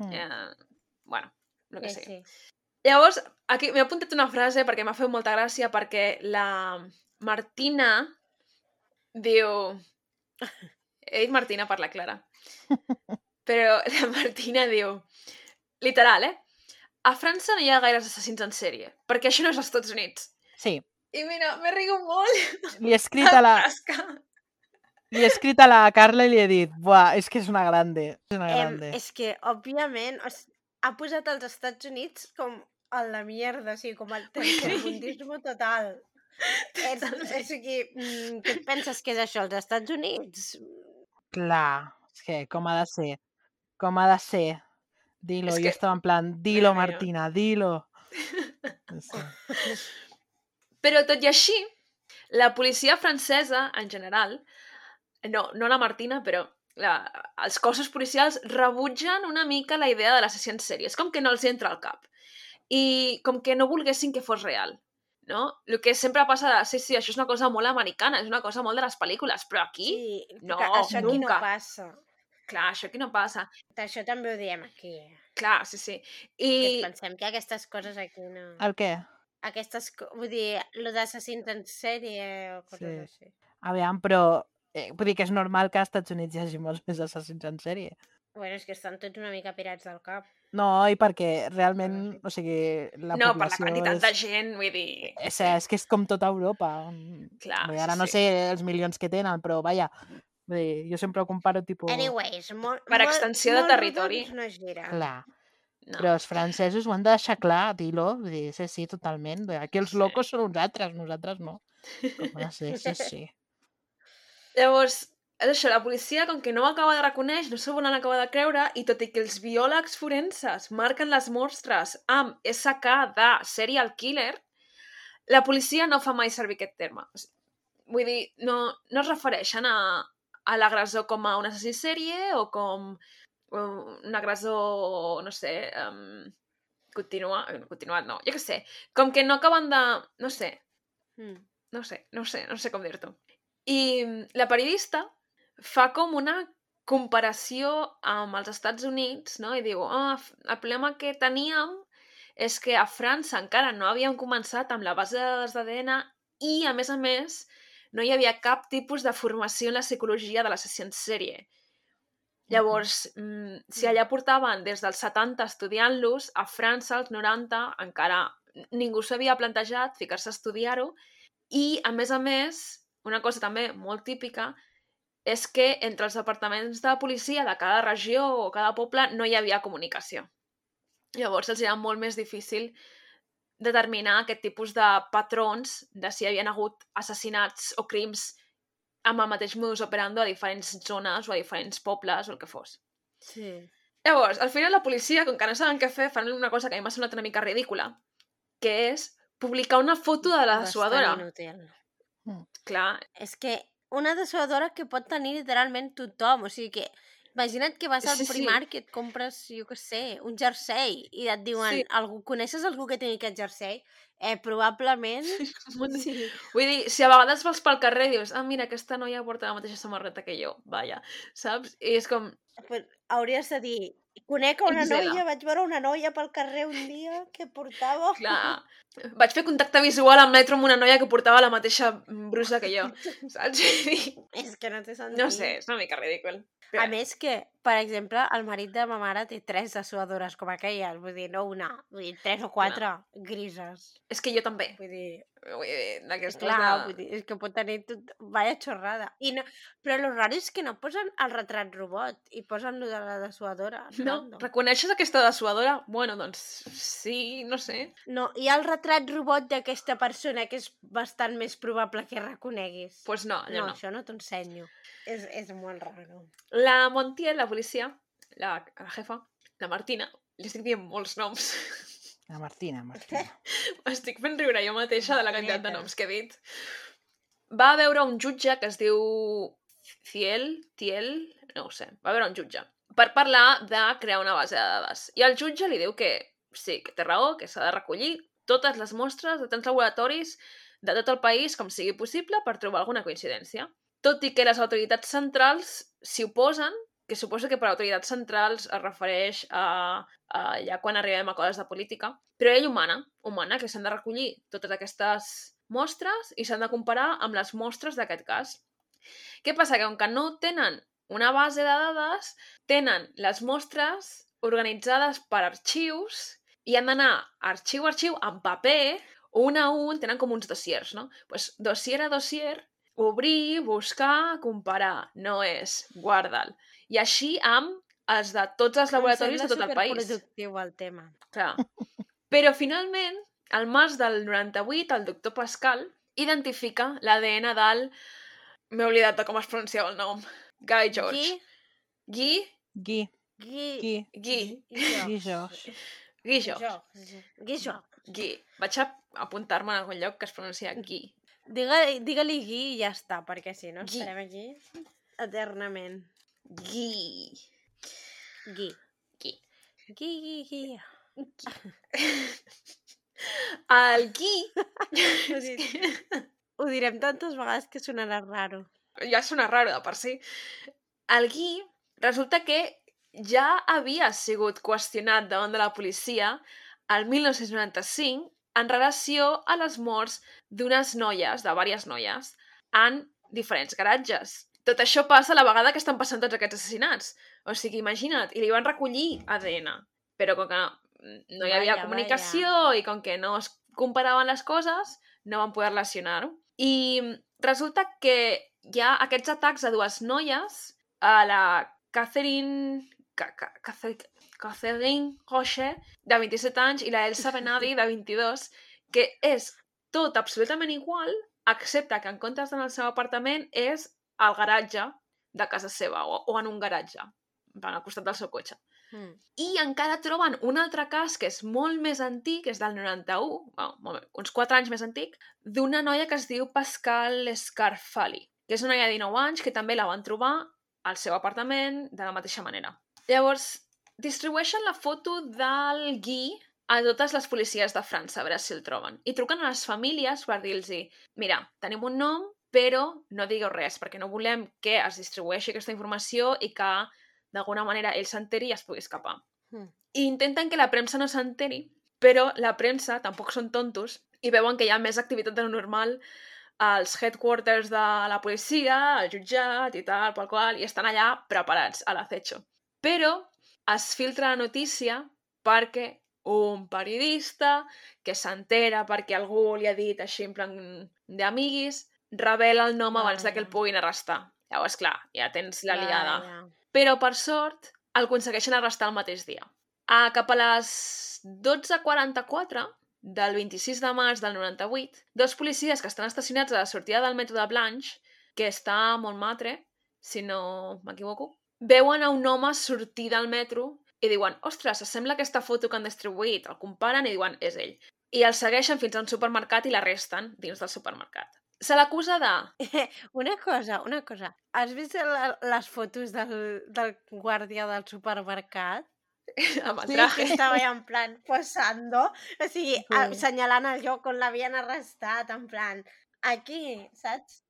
Mm. eh, bueno, el que Sí, sigui. sí. Llavors, aquí m'he apuntat una frase perquè m'ha fet molta gràcia perquè la Martina diu... He dit Martina per la Clara. Però la Martina diu... Literal, eh? A França no hi ha gaires assassins en sèrie, perquè això no és als Estats Units. Sí, I mira, m'he rigut molt. li he escrit a la, Tasca. li he escrit a la Carla i li he dit, buah, és que és una grande, és una Em, grande. és que, òbviament, o sigui, ha posat els Estats Units com a la mierda, o sigui, com el tercermundisme total. És, és aquí, mm, què et penses que és això, els Estats Units? Clar, és que com ha de ser, com ha de ser. Dilo, És jo que- estava en plan, dilo. Martina, dilo. Sí. Però tot i així, la policia francesa, en general, no, no la Martina, però la, els cossos policials rebutgen una mica la idea de l'assassí en sèrie. És com que no els entra al cap. I com que no volguessin que fos real. No? El que sempre passa de, sí, sí, això és una cosa molt americana, és una cosa molt de les pel·lícules, però aquí, Sí, No, que això aquí no nunca. passa. clar, això aquí no passa. Això també ho diem aquí. eh, Clar, sí, sí. Que I, ens pensem que aquestes coses aquí no... El què? Aquestes, vull dir, lo d'assassins en sèrie o coses Sí. així. Aviam, però eh, vull dir que és normal que als Estats Units hi hagi molts més assassins en sèrie. Bueno, és que estan tots una mica pirats del cap. No, i perquè realment, o sigui, la no, per la quantitat és, de gent, vull dir... és, és que és com tota Europa. Clar, Vull dir, ara sí, no sí. sé els milions que tenen, però vaja, vull dir, jo sempre ho comparo tipus... Anyways, molt, Per molt, extensió de molt territori. rodons no gira. Clar, No. però els francesos ho han de deixar clar, dir-lo, vull dir, sí, sí, totalment. Aquí els Sí. locos són uns altres, nosaltres no. Com de ser, sí, sí. Llavors, és això, la policia, com que no ho acaba de reconèixer, no s'ho volen acabar de creure, i tot i que els biòlegs forenses marquen les mostres amb SK de serial killer, la policia no fa mai servir aquest terme. Vull dir, no, no es refereixen a, a l'agressor com a un assassí sèrie o com un agressor, no sé, um, continua, continuat, no, jo què sé. Com que no acaben de... no sé, Mm. no sé, no sé, no sé com dir-t'ho. I la periodista fa com una comparació amb els Estats Units, no? I diu, oh, el problema que teníem és que a França encara no havíem començat amb la base de dades d'ADN i, a més a més, no hi havia cap tipus de formació en la psicologia de l'assassí en sèrie. Llavors, mm, si allà portaven des dels 70 estudiant-los, a França, als 90, encara ningú s'havia plantejat ficar-se a estudiar-ho i, a més a més, una cosa també molt típica és que entre els departaments de policia de cada regió o cada poble no hi havia comunicació. Llavors els era molt més difícil determinar aquest tipus de patrons de si hi havien hagut assassinats o crims amb el mateix modus operando a diferents zones o a diferents pobles o el que fos. Sí. Llavors, al final la policia, com que no saben què fer, fan una cosa que a mi m'ha semblat una mica ridícula, que és publicar una foto de la Bastant dessuadora. inútil. Clar, És que una dessuadora que pot tenir literalment tothom, o sigui que imagina't que vas al Sí, sí. Primark i et compres, jo què sé, un jersei i et diuen, Sí. algú, coneixes algú que tingui aquest jersei? Eh, probablement... Sí. Vull dir, si a vegades vas pel carrer i dius, ah, mira, aquesta noia porta la mateixa samarreta que jo, vaja, saps? I és com, Però hauries de dir, conec una XL. noia, vaig veure una noia pel carrer un dia que portava... clar, vaig fer contacte visual al metro amb una noia que portava la mateixa brusa que jo, saps? És que no té sentit. no sé, és una mica ridícul. A més que, per exemple, el marit de ma mare té tres dessuadores com aquelles, vull dir, no una, vull dir, tres o quatre grises. És que jo també. Vull dir, Vull dir, d'aquestes clar, de... vull dir, és que pot tenir tot... Vaya xorrada. I no... Però lo raro és que no posen el retrat robot i posen lo de la dessuadora. No, random. reconeixes aquesta dessuadora? Bueno, doncs sí, no sé. No, hi ha el retrat robot d'aquesta persona que és bastant més probable que reconeguis. Doncs pues no, allò no, no. això no t'ho ensenyo. És, és molt raro. La Montiel, la policia, la, la jefa, la Martina, li estic dient molts noms. La Martina, Martina. Estic fent riure jo mateixa de la quantitat de noms que he dit. Va veure un jutge que es diu Ciel, Tiel, no ho sé, va veure un jutge per parlar de crear una base de dades. I el jutge li diu que sí, que té raó, que s'ha de recollir totes les mostres de tants laboratoris de tot el país com sigui possible per trobar alguna coincidència. Tot i que les autoritats centrals s'hi oposen, que suposo que per autoritats centrals es refereix a, a ja quan arribem a coses de política, però ell humana, humana, que s'han de recollir totes aquestes mostres i s'han de comparar amb les mostres d'aquest cas. Què passa? Que com que no tenen una base de dades, tenen les mostres organitzades per arxius i han d'anar arxiu a arxiu en paper, un a un, tenen com uns dossiers, no? pues, dossier a dossier, obrir, buscar, comparar. No és, guarda'l. I així amb els de tots els laboratoris de tot el país. productiu el tema. Clar. Però finalment, al març del 98, el doctor Pascal identifica l'ADN del... M'he oblidat de com es pronunciava el nom. Guy George. Gui, Guy? Gui, Gui, Guy. Gui George. Guy George. Gui George. Guy. Vaig a apuntar-me en algun lloc que es pronuncia Guy. Digue- Digue-li Gui i ja està, perquè si no Gui. estarem aquí eternament. Guy. Gui. Gui. Gui, Gui, Gui. El Guy... Ho direm tantes vegades que sonarà raro. Ja sona raro de per si. El Guy resulta que ja havia sigut qüestionat davant de la policia el 1995 en relació a les morts d'unes noies, de diverses noies, en diferents garatges. Tot això passa a la vegada que estan passant tots aquests assassinats. O sigui, imagina't, i li van recollir ADN. Però com que no, no hi havia Vaja, comunicació i com que no es comparaven les coses, no van poder relacionar-ho. I resulta que hi ha aquests atacs a dues noies, a la Catherine... Ca- Ca- Catherine Rocher, de 27 anys, i la Elsa Benadi, de 22, que és tot absolutament igual, excepte que en comptes d'anar al seu apartament és al garatge de casa seva, o, o en un garatge, al costat del seu cotxe. Mm. I encara troben un altre cas que és molt més antic, és del 91, bueno, uns 4 anys més antic, d'una noia que es diu Pascal Scarfali, que és una noia de 19 anys que també la van trobar al seu apartament de la mateixa manera. Llavors, distribueixen la foto del Guy a totes les policies de França, a veure si el troben. I truquen a les famílies per dir-los mira, tenim un nom, però no digueu res, perquè no volem que es distribueixi aquesta informació i que d'alguna manera ell s'enteri i es pugui escapar. Mm. I intenten que la premsa no s'enteri, però la premsa tampoc són tontos i veuen que hi ha més activitat de lo normal als headquarters de la policia, al jutjat i tal, pel qual, i estan allà preparats a l'acecho. Però es filtra la notícia perquè un periodista que s'entera perquè algú li ha dit així en plan d'amiguis, revela el nom abans de que el Vaja. puguin arrestar. Llavors, clar, ja tens la liada. Vaja. Però, per sort, el aconsegueixen arrestar el mateix dia. A cap a les 12.44 del 26 de març del 98, dos policies que estan estacionats a la sortida del metro de Blanche, que està a Montmartre, si no m'equivoco, veuen a un home sortir del metro i diuen, ostres, s'assembla a aquesta foto que han distribuït. El comparen i diuen, és ell. I el segueixen fins a un supermercat i l'arresten dins del supermercat. Se l'acusa de... Una cosa, una cosa. Has vist les fotos del, del guàrdia del supermercat? amb el Sí, traje. que estava ja en plan posando, o sigui, Sí. assenyalant el lloc on l'havien arrestat, en plan, aquí, saps?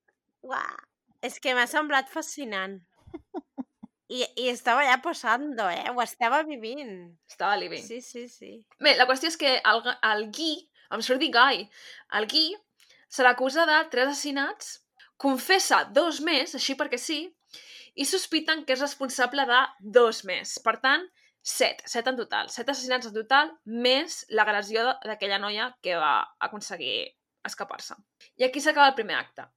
Uah. És que m'ha semblat fascinant. I, I estava ja posando, eh? Ho estava vivint. Estava living. Sí, sí, sí. Bé, la qüestió és que el, el Guy, em surt dir Guy, el Guy se l'acusa de tres assassinats, confessa dos més, així perquè sí, i sospiten que és responsable de dos més. Per tant, set, set en total. Set assassinats en total, més l'agressió d'aquella noia que va aconseguir escapar-se. I aquí s'acaba el primer acte.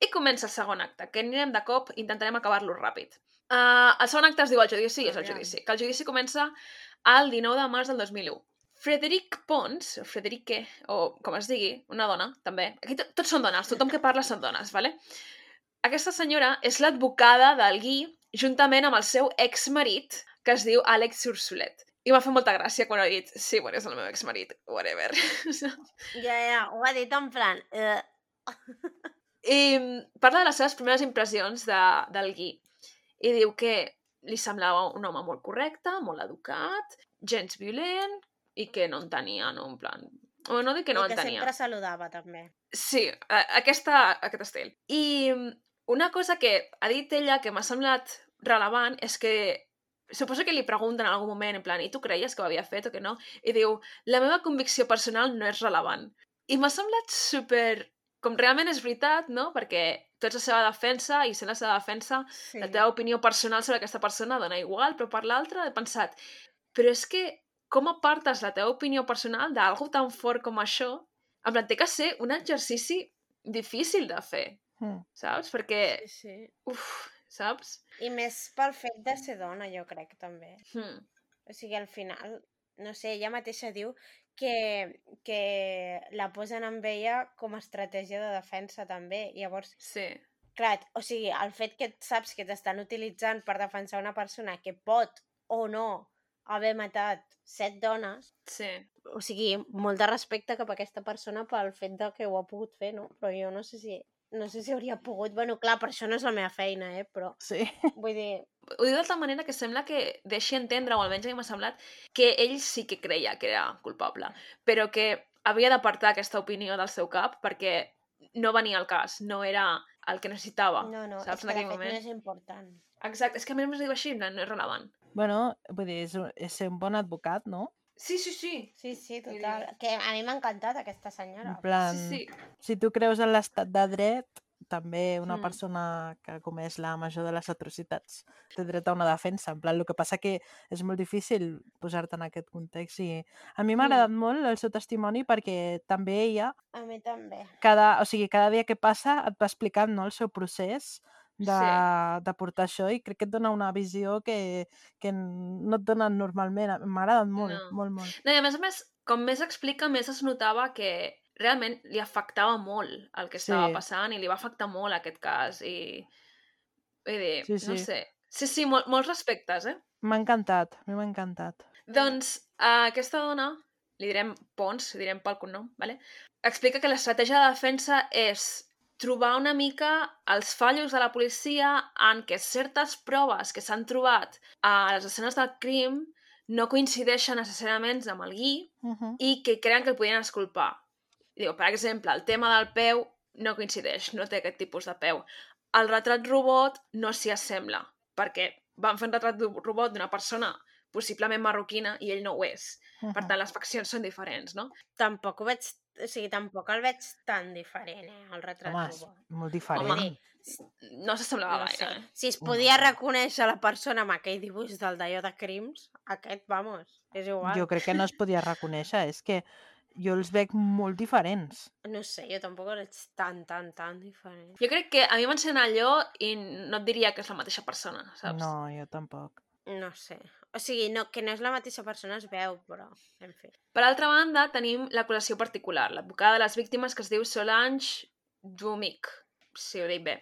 I comença el segon acte, que anirem de cop, intentarem acabar-lo ràpid. Uh, el segon acte es diu el judici, és el judici. Que el judici comença el 19 de març del 2001. Frederic Pons, o Frederique, o com es digui, una dona, també. Aquí to- tots són dones, tothom que parla són dones, vale? Aquesta senyora és l'advocada del Guy juntament amb el seu exmarit, que es diu Àlex Ursulet. I m'ha fet molta gràcia quan ha dit, sí, bueno, és el meu exmarit, whatever. Ja, ja, ho ha dit en plan... Eh, I mm, parla de les seves primeres impressions de, del Guy. I diu que li semblava un home molt correcte, molt educat, gens violent, i que no en tenia, no, en plan... O no dic que no I en que tenia. sempre saludava, també. Sí, aquesta, aquest estil. I mm, una cosa que ha dit ella que m'ha semblat relevant és que suposo que li pregunten en algun moment, en plan, i tu creies que ho havia fet o que no? I diu, la meva convicció personal no és relevant. I m'ha semblat super... Com realment és veritat, no? Perquè tu ets la seva defensa i sent la seva defensa Sí. la teva opinió personal sobre aquesta persona dona igual, però per l'altra he pensat, però és que com apartes la teva opinió personal d'algú tan fort com això? En plan, té que ser un exercici difícil de fer, Mm. saps? Perquè, Sí, sí. uf, saps? I més pel fet de ser dona, jo crec, també. Hmm. O sigui, al final, no sé, ella mateixa diu que, que la posen amb ella com a estratègia de defensa també. Llavors, Sí, clar, o sigui, el fet que saps que t'estan utilitzant per defensar una persona que pot o no haver matat set dones, sí. o sigui, molt de respecte cap a aquesta persona pel fet de que ho ha pogut fer, no? Però jo no sé si no sé si hauria pogut... Bueno, clar, per això no és la meva feina, eh? Però, Sí. vull dir, Ho diu de tal manera que sembla que deixi entendre, o almenys a mi m'ha semblat, que ell sí que creia que era culpable, però que havia d'apartar aquesta opinió del seu cap perquè no venia al cas, no era el que necessitava, no, no, saps, és que de moment. no és important. Exacte, és que a mi es diu així, plan, no és relevant. Bueno, vull dir, és, un- és ser un bon advocat, no? Sí, sí, sí. Sí, sí, total. dir- Que a mi m'ha encantat aquesta senyora. En plan, Sí, sí. si tu creus en l'estat de dret, també una Mm. persona que ha comès la major de les atrocitats té dret a una defensa. En plan, el que passa que és molt difícil posar-te en aquest context i a mi m'ha Mm. agradat molt el seu testimoni perquè també ella, A mi també. cada, o sigui, cada dia que passa et va explicant no, el seu procés de, Sí. de portar això i crec que et dona una visió que, que no et donen normalment. M'ha agradat molt, No. molt, molt. No, i a més a més, com més explica, més es notava que realment li afectava molt el que estava Sí. passant i li va afectar molt aquest cas i... Vull dir, Sí, no sí. sé. Sí, sí, mol, molts respectes, eh? M'ha encantat, a mi m'ha encantat. Doncs a aquesta dona, li direm Pons, li direm pel cognom, vale? explica que l'estratègia de defensa és trobar una mica els fallos de la policia en què certes proves que s'han trobat a les escenes del crim no coincideixen necessàriament amb el Gui Uh -huh. i que creuen que el podien esculpar. Diu, per exemple, el tema del peu no coincideix, no té aquest tipus de peu. El retrat robot no s'hi assembla, perquè van fer un retrat de robot d'una persona possiblement marroquina i ell no ho és. Per tant, les faccions són diferents, no? Tampoc ho veig... O sigui, tampoc el veig tan diferent, eh, el retrat Home, és robot. molt diferent. dir, No s'assemblava no gaire, sé. eh? Si es podia reconèixer la persona amb aquell dibuix del d'allò de crims, aquest, vamos, és igual. Jo crec que no es podia reconèixer, és que jo els veig molt diferents. No sé, jo tampoc el veig tan, tan, tan diferent. Jo crec que a mi m'encén allò i no et diria que és la mateixa persona, saps? No, jo tampoc. No sé. O sigui, no, que no és la mateixa persona es veu, però, en fi. Per altra banda, tenim l'acusació particular, l'advocada de les víctimes que es diu Solange Dumic, si ho dic bé.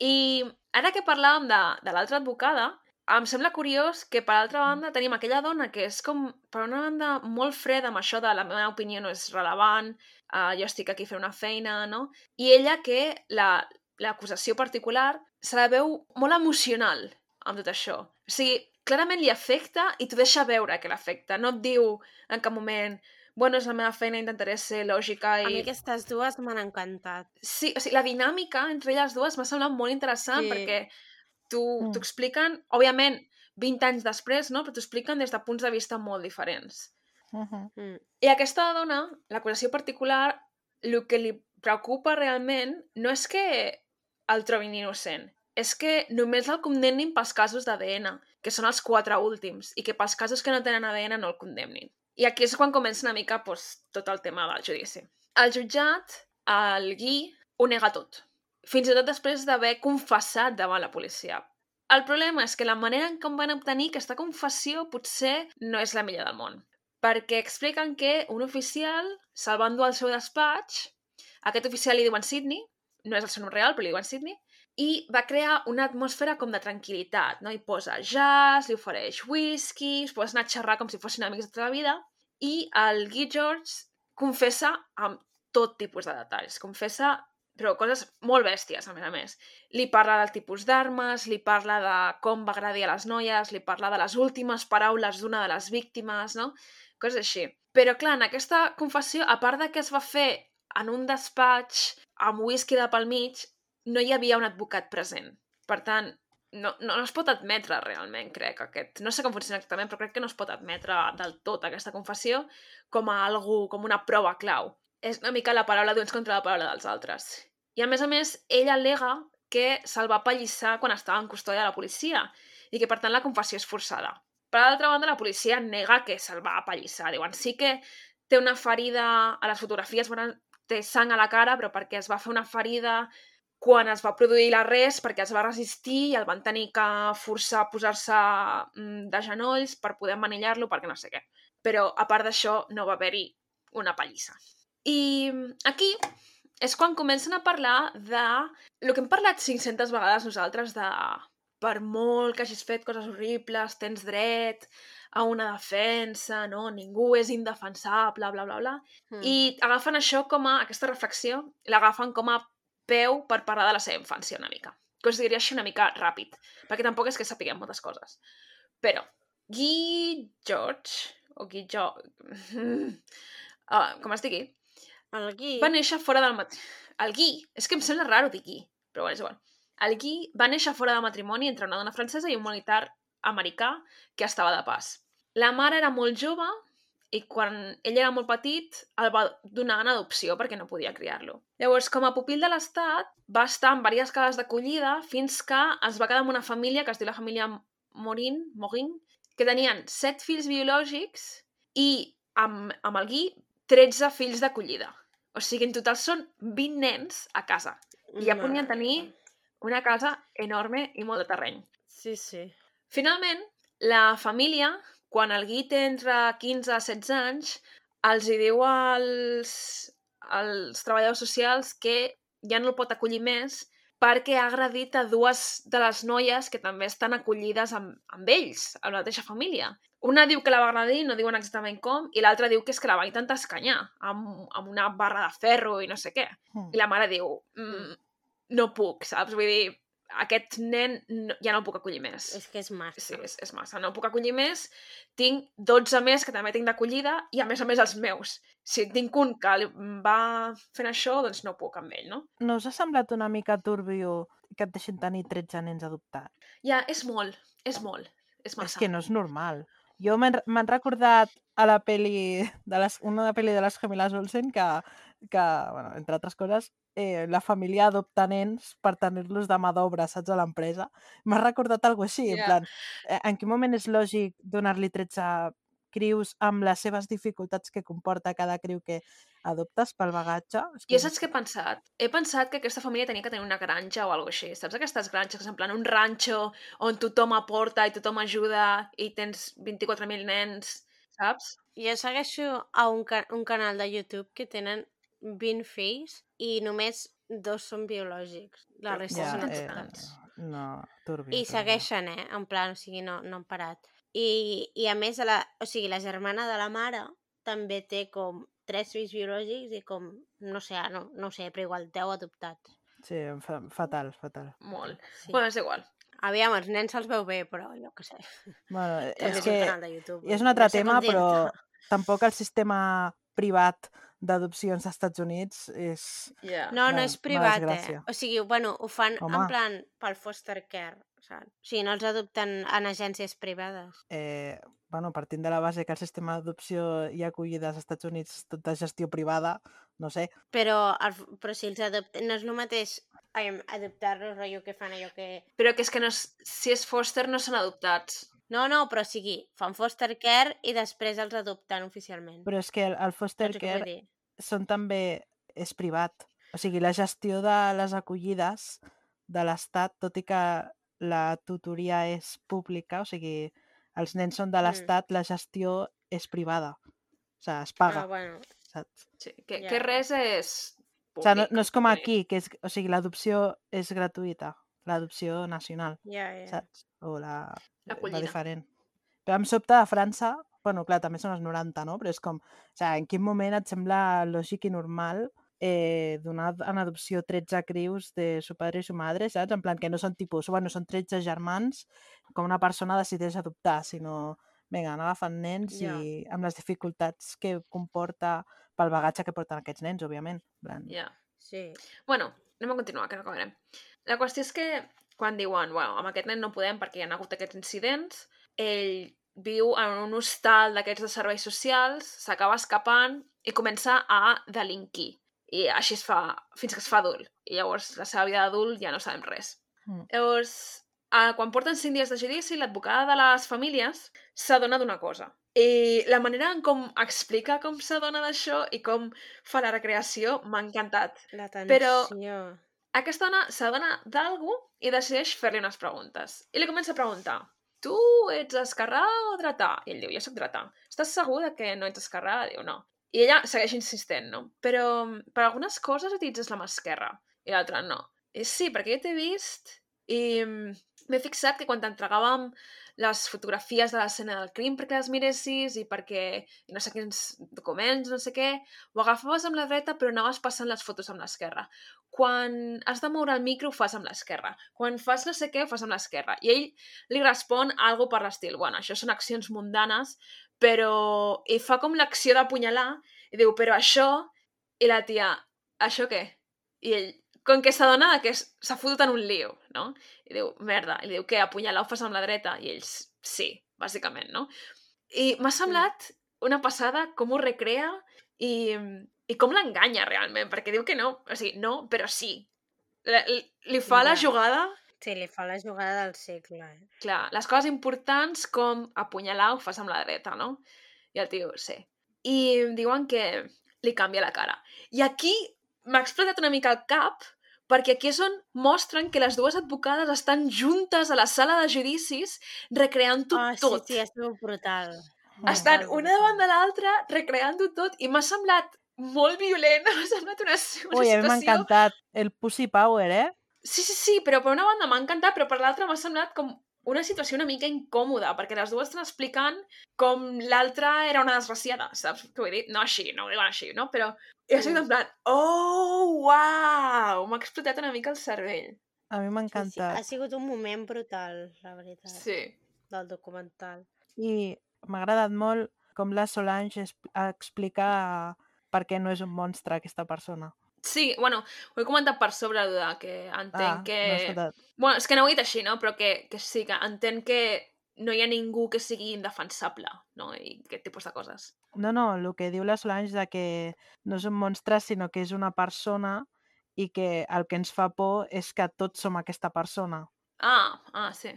I ara que parlàvem de, de l'altra advocada, em sembla curiós que, per altra banda, tenim aquella dona que és com, per una banda, molt freda amb això de la meva opinió no és relevant, uh, jo estic aquí fent una feina, no? I ella que la- l'acusació particular se la veu molt emocional amb tot això. O sigui, clarament li afecta i t'ho deixa veure que l'afecta. No et diu en cap moment bueno, és la meva feina, intentaré ser lògica i... A mi aquestes dues m'han encantat. Sí, o sigui, la dinàmica entre elles dues m'ha semblat molt interessant Sí. perquè t'ho Mm. expliquen, òbviament, 20 anys després, no? però t'ho expliquen des de punts de vista molt diferents. Uh -huh. Mm. I aquesta dona, l'acusació particular, el que li preocupa realment no és que el trobin innocent, és que només el condemnin pels casos d'ADN, que són els quatre últims, i que pels casos que no tenen ADN no el condemnin. I aquí és quan comença una mica doncs, tot el tema del judici. El jutjat, el Gui, ho nega tot. Fins i tot després d'haver confessat davant la policia. El problema és que la manera en com van obtenir aquesta confessió potser no és la millor del món. Perquè expliquen que un oficial se'l va endur al seu despatx, aquest oficial li diuen Sidney, no és el seu nom real, però li diuen Sidney, i va crear una atmosfera com de tranquil·litat, no? Hi posa jazz, li ofereix whisky, es posen a xerrar com si fossin amics de tota la vida, i el Guy George confessa amb tot tipus de detalls. Confessa, però coses molt bèsties, a més a més. Li parla del tipus d'armes, li parla de com va agredir a les noies, li parla de les últimes paraules d'una de les víctimes, no? Coses així. Però, clar, en aquesta confessió, a part de que es va fer en un despatx amb whisky de pel mig, no hi havia un advocat present. Per tant, no, no, no es pot admetre realment, crec, aquest... No sé com funciona exactament, però crec que no es pot admetre del tot aquesta confessió com a algú, com una prova clau. És una mica la paraula d'uns contra la paraula dels altres. I a més a més, ell al·lega que se'l va pallissar quan estava en custòdia de la policia i que per tant la confessió és forçada. Per altra banda, la policia nega que se'l va apallissar. Diuen, sí que té una ferida a les fotografies, veuen, té sang a la cara, però perquè es va fer una ferida quan es va produir l'arrest, perquè es va resistir i el van tenir que forçar a posar-se mm, de genolls per poder manillar-lo, perquè no sé què. Però, a part d'això, no va haver-hi una pallissa. I aquí és quan comencen a parlar de... El que hem parlat 500 vegades nosaltres de per molt que hagis fet coses horribles, tens dret a una defensa, no? Ningú és indefensable, bla, bla, bla. Mm. I agafen això com a, aquesta reflexió, l'agafen com a peu per parlar de la seva infància una mica. Que us diria així una mica ràpid, perquè tampoc és que sapiguem moltes coses. Però, Guy George, o Guy Jo... uh, com es digui, El Gui... va néixer fora del matrimoni. El Guy, és que em sembla raro dir Guy, però bueno, és igual. El Guy va néixer fora de matrimoni entre una dona francesa i un militar americà que estava de pas. La mare era molt jove i quan ell era molt petit el va donar en adopció perquè no podia criar-lo. Llavors, com a pupil de l'Estat, va estar en diverses cases d'acollida fins que es va quedar amb una família que es diu la família Morin, Morin, que tenien set fills biològics i amb, amb el Guy 13 fills d'acollida. O sigui, en total són 20 nens a casa. I ja podien tenir una casa enorme i molt de terreny. Sí, sí. Finalment, la família, quan el Gui té entre 15 a 16 anys, els hi diu als, als treballadors socials que ja no el pot acollir més perquè ha agredit a dues de les noies que també estan acollides amb, amb ells, a la mateixa família. Una diu que la va agredir, no diuen exactament com, i l'altra diu que és que la va intentar escanyar amb, amb una barra de ferro i no sé què. Mm. I la mare diu, mm, no puc, saps? Vull dir, aquest nen no, ja no el puc acollir més. És que és massa. Sí, és, és massa. No el puc acollir més. Tinc 12 més que també tinc d'acollida i, a més a més, els meus. Si tinc un que va fent això, doncs no puc amb ell, no? No us ha semblat una mica turbio que et deixin tenir 13 nens adoptats? Ja, és molt, és molt. És És massa. que no és normal. Jo m'han recordat a la peli de les, una pel·li de les gemeles Olsen que, que bueno, entre altres coses, eh, la família adopta nens per tenir-los de mà d'obra, saps, a l'empresa. M'ha recordat alguna així, en Ja. plan, eh, en quin moment és lògic donar-li 13 crius amb les seves dificultats que comporta cada criu que adoptes pel bagatge? És Jo que saps què he pensat? He pensat que aquesta família tenia que tenir una granja o alguna així. Saps aquestes granges que és en plan un ranxo on tothom aporta i tothom ajuda i tens 24.000 nens, saps? Jo segueixo a un, ca un canal de YouTube que tenen 20 fills i només dos són biològics. La resta ja, són eh, adoptats. No, turbi. I segueixen, eh? En plan, o sigui, no, no han parat. I, I a més, la, o sigui, la germana de la mare també té com tres fills biològics i com, no sé, ah, no, no sé, però igual 10 adoptats. Sí, fa, fatal, fatal. Molt. Sí. Bueno, és igual. Aviam, els nens se'ls veu bé, però jo què sé. Bueno, és és, que és un altre no tema, però tampoc el sistema privat d'adopcions als Estats Units és... Ja. No, no és privat, eh? O sigui, bueno, ho fan Home. en plan pel foster care, saps? O sigui, no els adopten en agències privades. Eh, bueno, partint de la base que el sistema d'adopció i acollida als Estats Units és tot de gestió privada, no sé. Però, el, però si els adopten... No és el mateix adoptar-los, rotllo, que fan allò que... Però que és que no és, si és foster no són adoptats. No, no, però o sigui, fan foster care i després els adopten oficialment. Però és que el, el foster Saps vull care són també... és privat. O sigui, la gestió de les acollides de l'Estat, tot i que la tutoria és pública, o sigui, els nens són de Mm. l'Estat, la gestió és privada. O sigui, es paga, Ah, bueno. saps? Sí, que, Ja. que res és O sigui, no, públic, no és com aquí, que és, o sigui, l'adopció és gratuïta, l'adopció nacional, Ja, ja. saps? O la, la Acollida. diferent. Però em sobta de França, bueno, clar, també són els 90, no? Però és com, o sigui, en quin moment et sembla lògic i normal eh, donar en adopció 13 crius de su padre i su madre, saps? En plan, que no són tipus, bueno, són 13 germans, com una persona decideix adoptar, sinó, vinga, anar agafant nens Ja. i amb les dificultats que comporta pel bagatge que porten aquests nens, òbviament. Ja. Sí. Bueno, anem a continuar, que no acabarem. La qüestió és que quan diuen, bueno, amb aquest nen no podem perquè hi ha hagut aquests incidents, ell viu en un hostal d'aquests de serveis socials, s'acaba escapant i comença a delinquir. I així es fa, fins que es fa adult. I llavors la seva vida d'adult ja no sabem res. Mm. Llavors, eh, quan porten cinc dies de judici, l'advocada de les famílies s'adona d'una cosa. I la manera en com explica com s'adona d'això i com fa la recreació m'ha encantat. La tensió. Però- Aquesta dona s'adona d'algú i decideix fer-li unes preguntes. I li comença a preguntar, tu ets esquerrà o dretà? I ell diu, jo sóc dretà. Estàs segur de que no ets esquerrà? Diu, no. I ella segueix insistent, no? Però per algunes coses utilitzes la mà esquerra. I l'altra, no. I sí, perquè jo t'he vist i mm, m'he fixat que quan t'entregàvem les fotografies de l'escena del crim perquè les miressis i perquè i no sé quins documents, no sé què, ho agafaves amb la dreta però anaves passant les fotos amb l'esquerra. Quan has de moure el micro ho fas amb l'esquerra. Quan fas no sé què ho fas amb l'esquerra. I ell li respon algo per l'estil, bueno, això són accions mundanes, però... I fa com l'acció d'apunyalar i diu, però això... I la tia, això què? I ell, com que s'adona que s'ha fotut en un lío, no? I diu, merda. I li diu, què, apunyalar ho fas amb la dreta? I ells, sí, bàsicament, no? I m'ha semblat una passada com ho recrea i, i com l'enganya realment, perquè diu que no. O sigui, no, però sí. Li, li- fa la jugada, Sí, li fa la jugada del segle. Eh? clar, les coses importants com apunyalar ho fas amb la dreta, no? I el tio, sí. I diuen que li canvia la cara. I aquí m'ha explotat una mica el cap perquè aquí és on mostren que les dues advocades estan juntes a la sala de judicis recreant-ho Ah, tot. sí, sí, és molt brutal. Estan Brutal, una davant de l'altra recreant-ho tot i m'ha semblat molt violent, m'ha semblat una, una Ui, a mi m'ha encantat el Pussy Power, eh? Sí, sí, sí, però per una banda m'ha encantat, però per l'altra m'ha semblat com una situació una mica incòmoda, perquè les dues estan explicant com l'altra era una desgraciada, saps què vull dir? No així, no ho diuen així, no? Però jo Sí. soc en plan, oh, uau! M'ha explotat una mica el cervell. A mi m'ha Sí, sí. encantat. Ha sigut un moment brutal, la veritat, Sí. del documental. I m'ha agradat molt com la Solange explica per què no és un monstre aquesta persona. Sí, bueno, ho he comentat per sobre, de que entenc ah, que... no. Bueno, és que no ho he dit així, no? Però que, que sí, que entenc que no hi ha ningú que sigui indefensable, no? I aquest tipus de coses. No, no, el que diu la Solange de que no és un monstre, sinó que és una persona i que el que ens fa por és que tots som aquesta persona, Ah, ah, sí.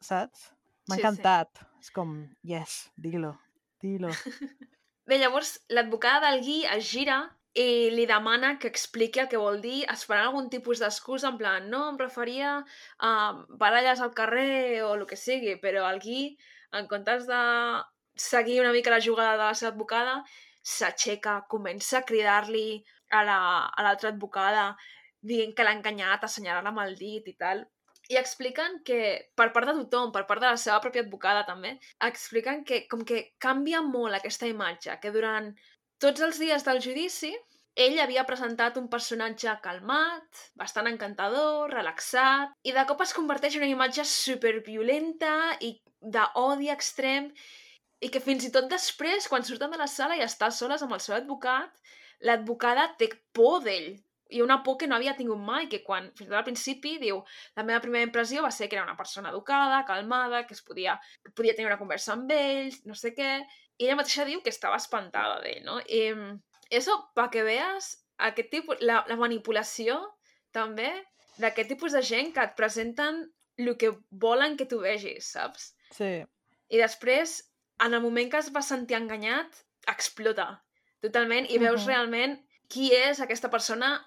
saps? M'ha Sí, sí. encantat. És com, yes, dilo, dilo. Bé, llavors, l'advocada del Gui es gira i li demana que expliqui el que vol dir, esperant algun tipus d'excusa, en plan, no, em referia a baralles al carrer o el que sigui, però el Gui, en comptes de seguir una mica la jugada de la seva advocada, s'aixeca, comença a cridar-li a la- a l'altra advocada, dient que l'ha enganyat, assenyalar-la amb el dit i tal. I expliquen que, per part de tothom, per part de la seva pròpia advocada també, expliquen que com que canvia molt aquesta imatge, que durant tots els dies del judici ell havia presentat un personatge calmat, bastant encantador, relaxat, i de cop es converteix en una imatge superviolenta i d'odi extrem, i que fins i tot després, quan surten de la sala i està soles amb el seu advocat, l'advocada té por d'ell. I una por que no havia tingut mai, que quan, fins i tot al principi, diu la meva primera impressió va ser que era una persona educada, calmada, que es podia, que podia tenir una conversa amb ells, no sé què, i ella mateixa diu que estava espantada d'ell, no? I mm, eso, pa que veas aquest tipus, la, la manipulació també d'aquest tipus de gent que et presenten el que volen que tu vegis, saps? Sí, I després, en el moment que es va sentir enganyat, explota totalment i veus Mhm. realment qui és aquesta persona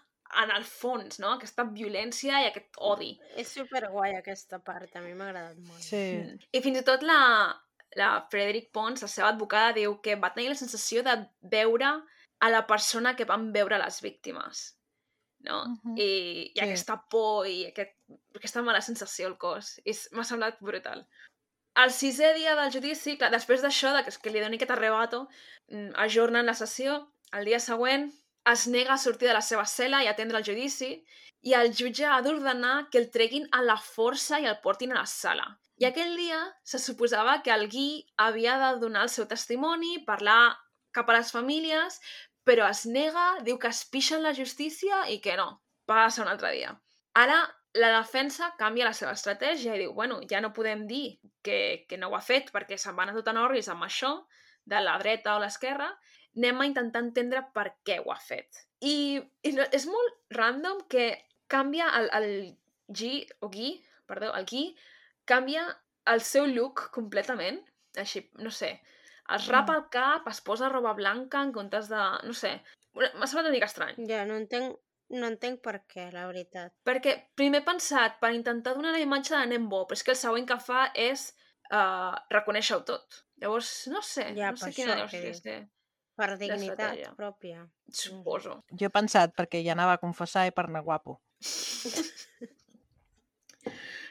en el fons, no? Aquesta violència i aquest odi. És superguai aquesta part, a mi m'ha agradat molt. sí. Mm. I fins i tot la, la Frederic Pons, la seva advocada, diu que va tenir la sensació de veure a la persona que van veure les víctimes. No? Mhm. I, i Sí. aquesta por i aquest, aquesta mala sensació al cos. M'ha semblat brutal. El sisè dia del judici, clar, després d'això, de que, que li doni aquest arrebato, mm, ajornen la sessió, el dia següent es nega a sortir de la seva cel·la i atendre el judici, i el jutge ha d'ordenar que el treguin a la força i el portin a la sala. I aquell dia se suposava que el Gui havia de donar el seu testimoni, parlar cap a les famílies, però es nega, diu que es pixa en la justícia i que no, passa un altre dia. Ara la defensa canvia la seva estratègia i diu, bueno, ja no podem dir que, que no ho ha fet perquè se'n van a tot en orris amb això, de la dreta o l'esquerra, anem a intentar entendre per què ho ha fet. I, i no, és molt random que canvia el, el G, o Gui, perdó, el Gui, canvia el seu look completament, així, no sé, es rapa el cap, es posa roba blanca en comptes de... no sé, m'ha semblat una mica estrany. Ja, no entenc, no entenc per què, la veritat. Perquè primer he pensat per intentar donar la imatge de nen bo, però és que el següent que fa és uh, reconèixer-ho tot. Llavors, no sé, Ja, no sé quina això, llavors que hauria de ser. Per dignitat pròpia. Suposo. Jo he pensat perquè ja anava a confessar i per anar guapo.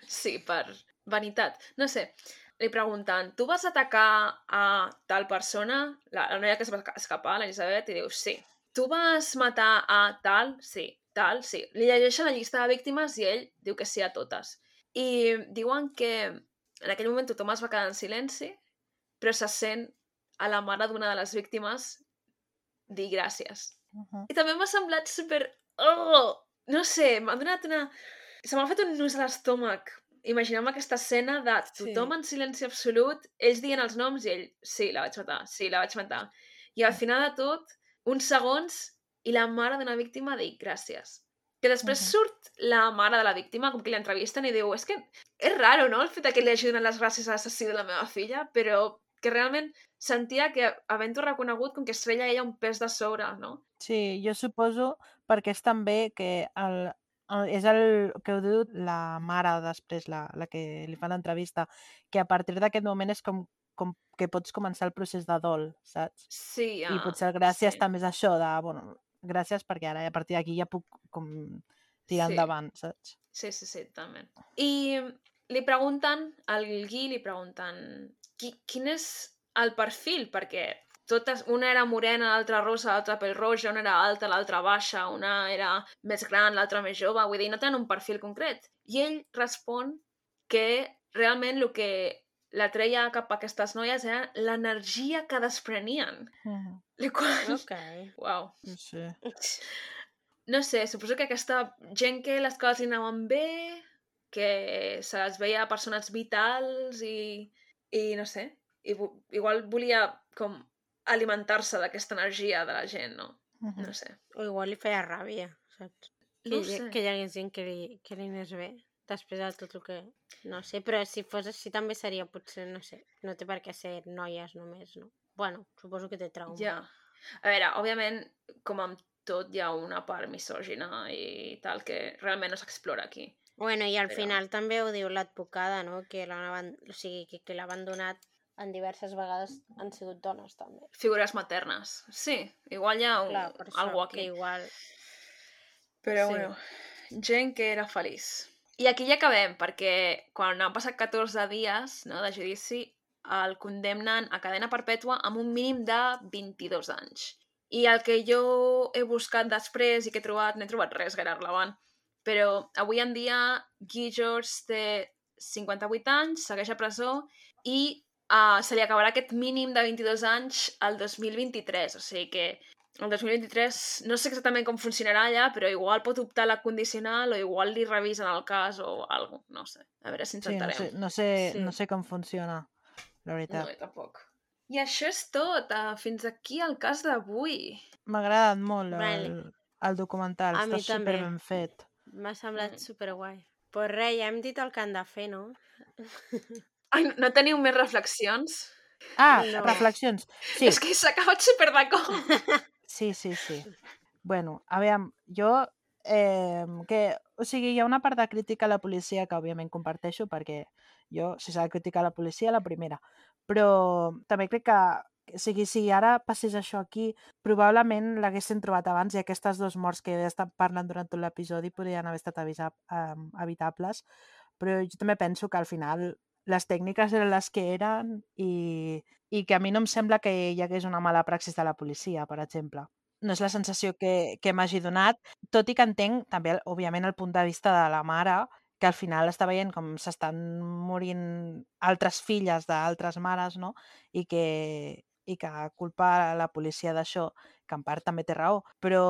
Sí, per vanitat. No sé, li pregunten, tu vas atacar a tal persona, la, la noia que es va esca- escapar, l'Elisabet, i diu, sí. Tu vas matar a tal? Sí. Tal? Sí. Li llegeixen la llista de víctimes i ell diu que sí a totes. I diuen que en aquell moment tothom es va quedar en silenci, però se sent a la mare d'una de les víctimes dir gràcies. Uh -huh. I també m'ha semblat super... Oh! No sé, m'ha donat una... Se m'ha fet un nus a l'estómac. Imaginem aquesta escena de tothom en silenci absolut, ells dient els noms i ell, sí, la vaig matar, sí, la vaig matar. I al final de tot, uns segons, i la mare d'una víctima dic gràcies. Que després Mhm. surt la mare de la víctima, com que l'entrevisten i diu, és que és raro, no?, el fet que li hagi donat les gràcies a l'assassí de la meva filla, però que realment sentia que, havent-ho reconegut, com que es treia ella un pes de sobre, no? Sí, jo suposo perquè és també que el, el, és el que ho diu la mare després, la, la que li fa l'entrevista, que a partir d'aquest moment és com, com que pots començar el procés de dol, saps? Sí, ja. I potser gràcies sí. també és això, de, bueno, gràcies perquè ara a partir d'aquí ja puc com tirar Sí. endavant, saps? Sí, sí, sí, totalment. I li pregunten, al Gui li pregunten qui, quin és el perfil, perquè totes, una era morena, l'altra rosa, l'altra pell roja, una era alta, l'altra baixa, una era més gran, l'altra més jove, vull dir, no tenen un perfil concret. I ell respon que realment el que la treia cap a aquestes noies era l'energia que desprenien. Mm, La qual... Ok. Uau. no sé. No sé, suposo que aquesta gent que les coses li anaven bé, que se les veia persones vitals i, i no sé, i, vo- igual volia com alimentar-se d'aquesta energia de la gent, no? Mhm. No sé. O igual li feia ràbia, saps? Que, No sé. que hi hagués gent que li, que li anés bé després de tot el que... No sé, però si fos així també seria potser, no sé, no té per què ser noies només, no? Bueno, suposo que té trauma. Ja. A veure, òbviament, com amb tot, hi ha una part misògina i tal que realment no s'explora aquí. Bueno, i al Però- final també ho diu l'advocada, no? Que l'han o sigui, que, que l'ha abandonat en diverses vegades han sigut dones, també. Figures maternes. Sí, igual hi ha un, Clar, per que aquí. igual... Però Sí. bueno, gent que era feliç. I aquí ja acabem, perquè quan han passat 14 dies no, de judici, el condemnen a cadena perpètua amb un mínim de 22 anys. I el que jo he buscat després i que he trobat, no he trobat res gaire rellevant. Però avui en dia Guy George té 58 anys, segueix a presó i uh, se li acabarà aquest mínim de 22 anys al 2023. O sigui que el 2023 no sé exactament com funcionarà allà, però igual pot optar a la condicional o igual li revisen el cas o alguna no sé. A veure si ens Sí, no enterem. sé, no, sé, Sí. no sé com funciona, la No, veritat. jo tampoc. I això és tot. Uh, fins aquí el cas d'avui. M'ha agradat molt el, Vale. el documental, A està mi també. super ben fet. M'ha semblat Mm. superguai. Pues res, ja hem dit el que han de fer, no? Ai, no teniu més reflexions? Ah, No. reflexions. Sí, És que s'ha acabat super de cop. sí, sí, sí. Bueno, a veure, jo... Eh, que, o sigui, hi ha una part de crítica a la policia que òbviament comparteixo perquè jo, si s'ha de criticar la policia, la primera. Però també crec que o sigui, si ara passés això aquí, probablement l'haguessin trobat abans i aquestes dues morts que he estat parlant durant tot l'episodi podrien haver estat avisa, um, evitables, però jo també penso que al final les tècniques eren les que eren i, i que a mi no em sembla que hi hagués una mala praxis de la policia, per exemple. No és la sensació que, que m'hagi donat, tot i que entenc també, òbviament, el punt de vista de la mare, que al final està veient com s'estan morint altres filles d'altres mares, no? I que, i que culpa la policia d'això, que en part també té raó, però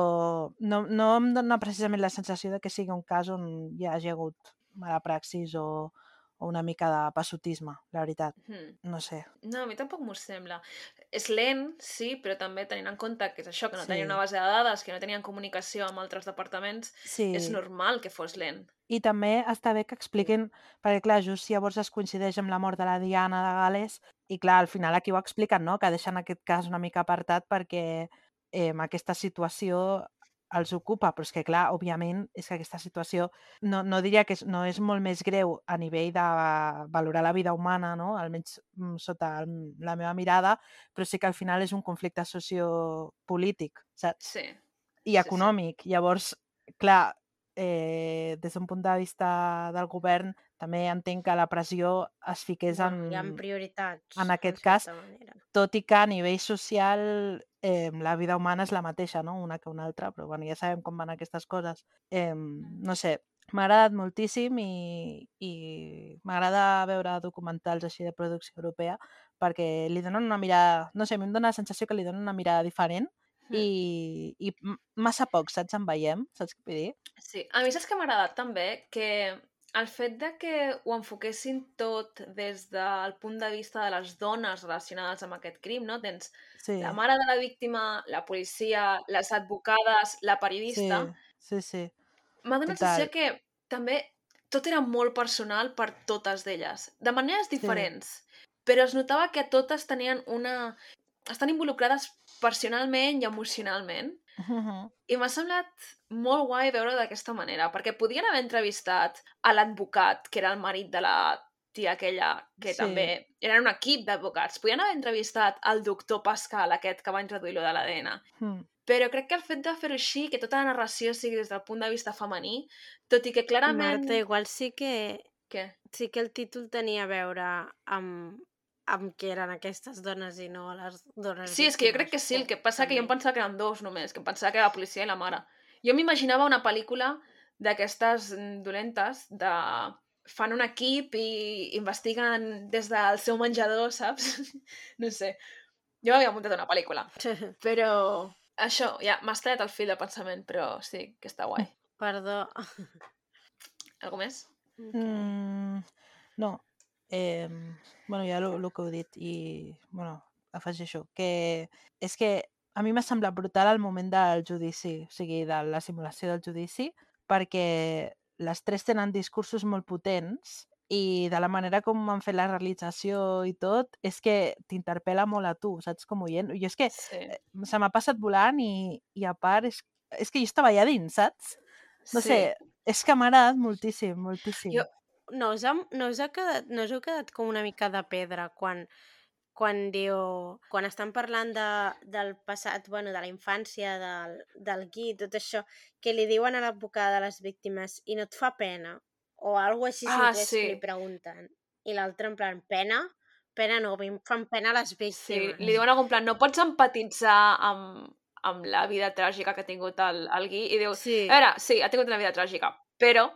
no, no em dona precisament la sensació de que sigui un cas on hi hagi hagut mala praxis o, o una mica de passotisme, la veritat. Hmm. No sé. No, a mi tampoc m'ho sembla. És lent, sí, però també tenint en compte que és això, que no Sí. tenien una base de dades, que no tenien comunicació amb altres departaments, Sí. és normal que fos lent. I també està bé que expliquin, perquè clar, just llavors es coincideix amb la mort de la Diana de Gales, i clar, al final aquí ho expliquen, no?, que deixen aquest cas una mica apartat perquè eh, aquesta situació els ocupa, però és que clar, òbviament, és que aquesta situació no, no diria que és, no és molt més greu a nivell de valorar la vida humana, no?, almenys mm, sota el, la meva mirada, però sí que al final és un conflicte sociopolític, saps? Sí. i sí. econòmic. Llavors, clar, eh, des d'un punt de vista del govern, també entenc que la pressió es fiqués en, hi ha prioritats. en aquest cas, manera. tot i que a nivell social eh, la vida humana és la mateixa, no? una que una altra, però bueno, ja sabem com van aquestes coses. Eh, no sé, m'ha agradat moltíssim i, i m'agrada veure documentals així de producció europea perquè li donen una mirada, no sé, a mi em dona la sensació que li donen una mirada diferent i, i m- massa poc, saps? En veiem, saps què vull dir? Sí, a mi saps que m'ha agradat també? Que el fet de que ho enfoquessin tot des del punt de vista de les dones relacionades amb aquest crim, no? Tens Sí, la mare de la víctima, la policia, les advocades, la sí, periodista... sí, sí. M'ha donat la sensació que també tot era molt personal per totes d'elles, de maneres diferents, però es notava que totes tenien una... estan involucrades personalment i emocionalment. Mhm. I m'ha semblat molt guai veure d'aquesta manera, perquè podien haver entrevistat a l'advocat, que era el marit de la tia aquella, que Sí. també eren un equip d'advocats. Podien haver entrevistat al doctor Pascal, aquest que va introduir lo de l'ADN. Mm. però crec que el fet de fer-ho així, que tota la narració sigui des del punt de vista femení, tot i que clarament... Marta, igual sí que, Què? sí que el títol tenia a veure amb, amb què eren aquestes dones i no les dones Sí, és que jo crec que sí, el que passa que jo em pensava que eren dos només, que em pensava que era la policia i la mare. Jo m'imaginava una pel·lícula d'aquestes dolentes, de... fan un equip i investiguen des del seu menjador, saps? no sé. Jo m'havia muntat una pel·lícula. Però això, ja, m'has tallat el fil de pensament, però sí, que està guai. Perdó. Algo més? Mm, no. Eh, bueno, ja el que heu dit i, bueno, afegeixo que és que a mi m'ha semblat brutal el moment del judici, o sigui, de la simulació del judici, perquè les tres tenen discursos molt potents i de la manera com han fet la realització i tot, és que t'interpel·la molt a tu, saps, com oient. I és que Sí. eh, se m'ha passat volant i, i a part és, és que jo estava allà dins, saps? No sí. sé, és que m'ha agradat moltíssim, moltíssim. Jo- No us, ha, no, us ha quedat, no us heu quedat com una mica de pedra quan, quan diu... Quan estan parlant de, del passat, bueno, de la infància, del, del Gui, tot això, que li diuen a l'advocada de les víctimes i no et fa pena? O alguna així Ah, sí. que li pregunten. I l'altre en plan, pena? Pena no, em fan pena les Sí, víctimes. li diuen algun plan, no pots empatitzar amb, amb la vida tràgica que ha tingut el, el Gui, i diu, Sí, a veure, sí, ha tingut una vida tràgica, però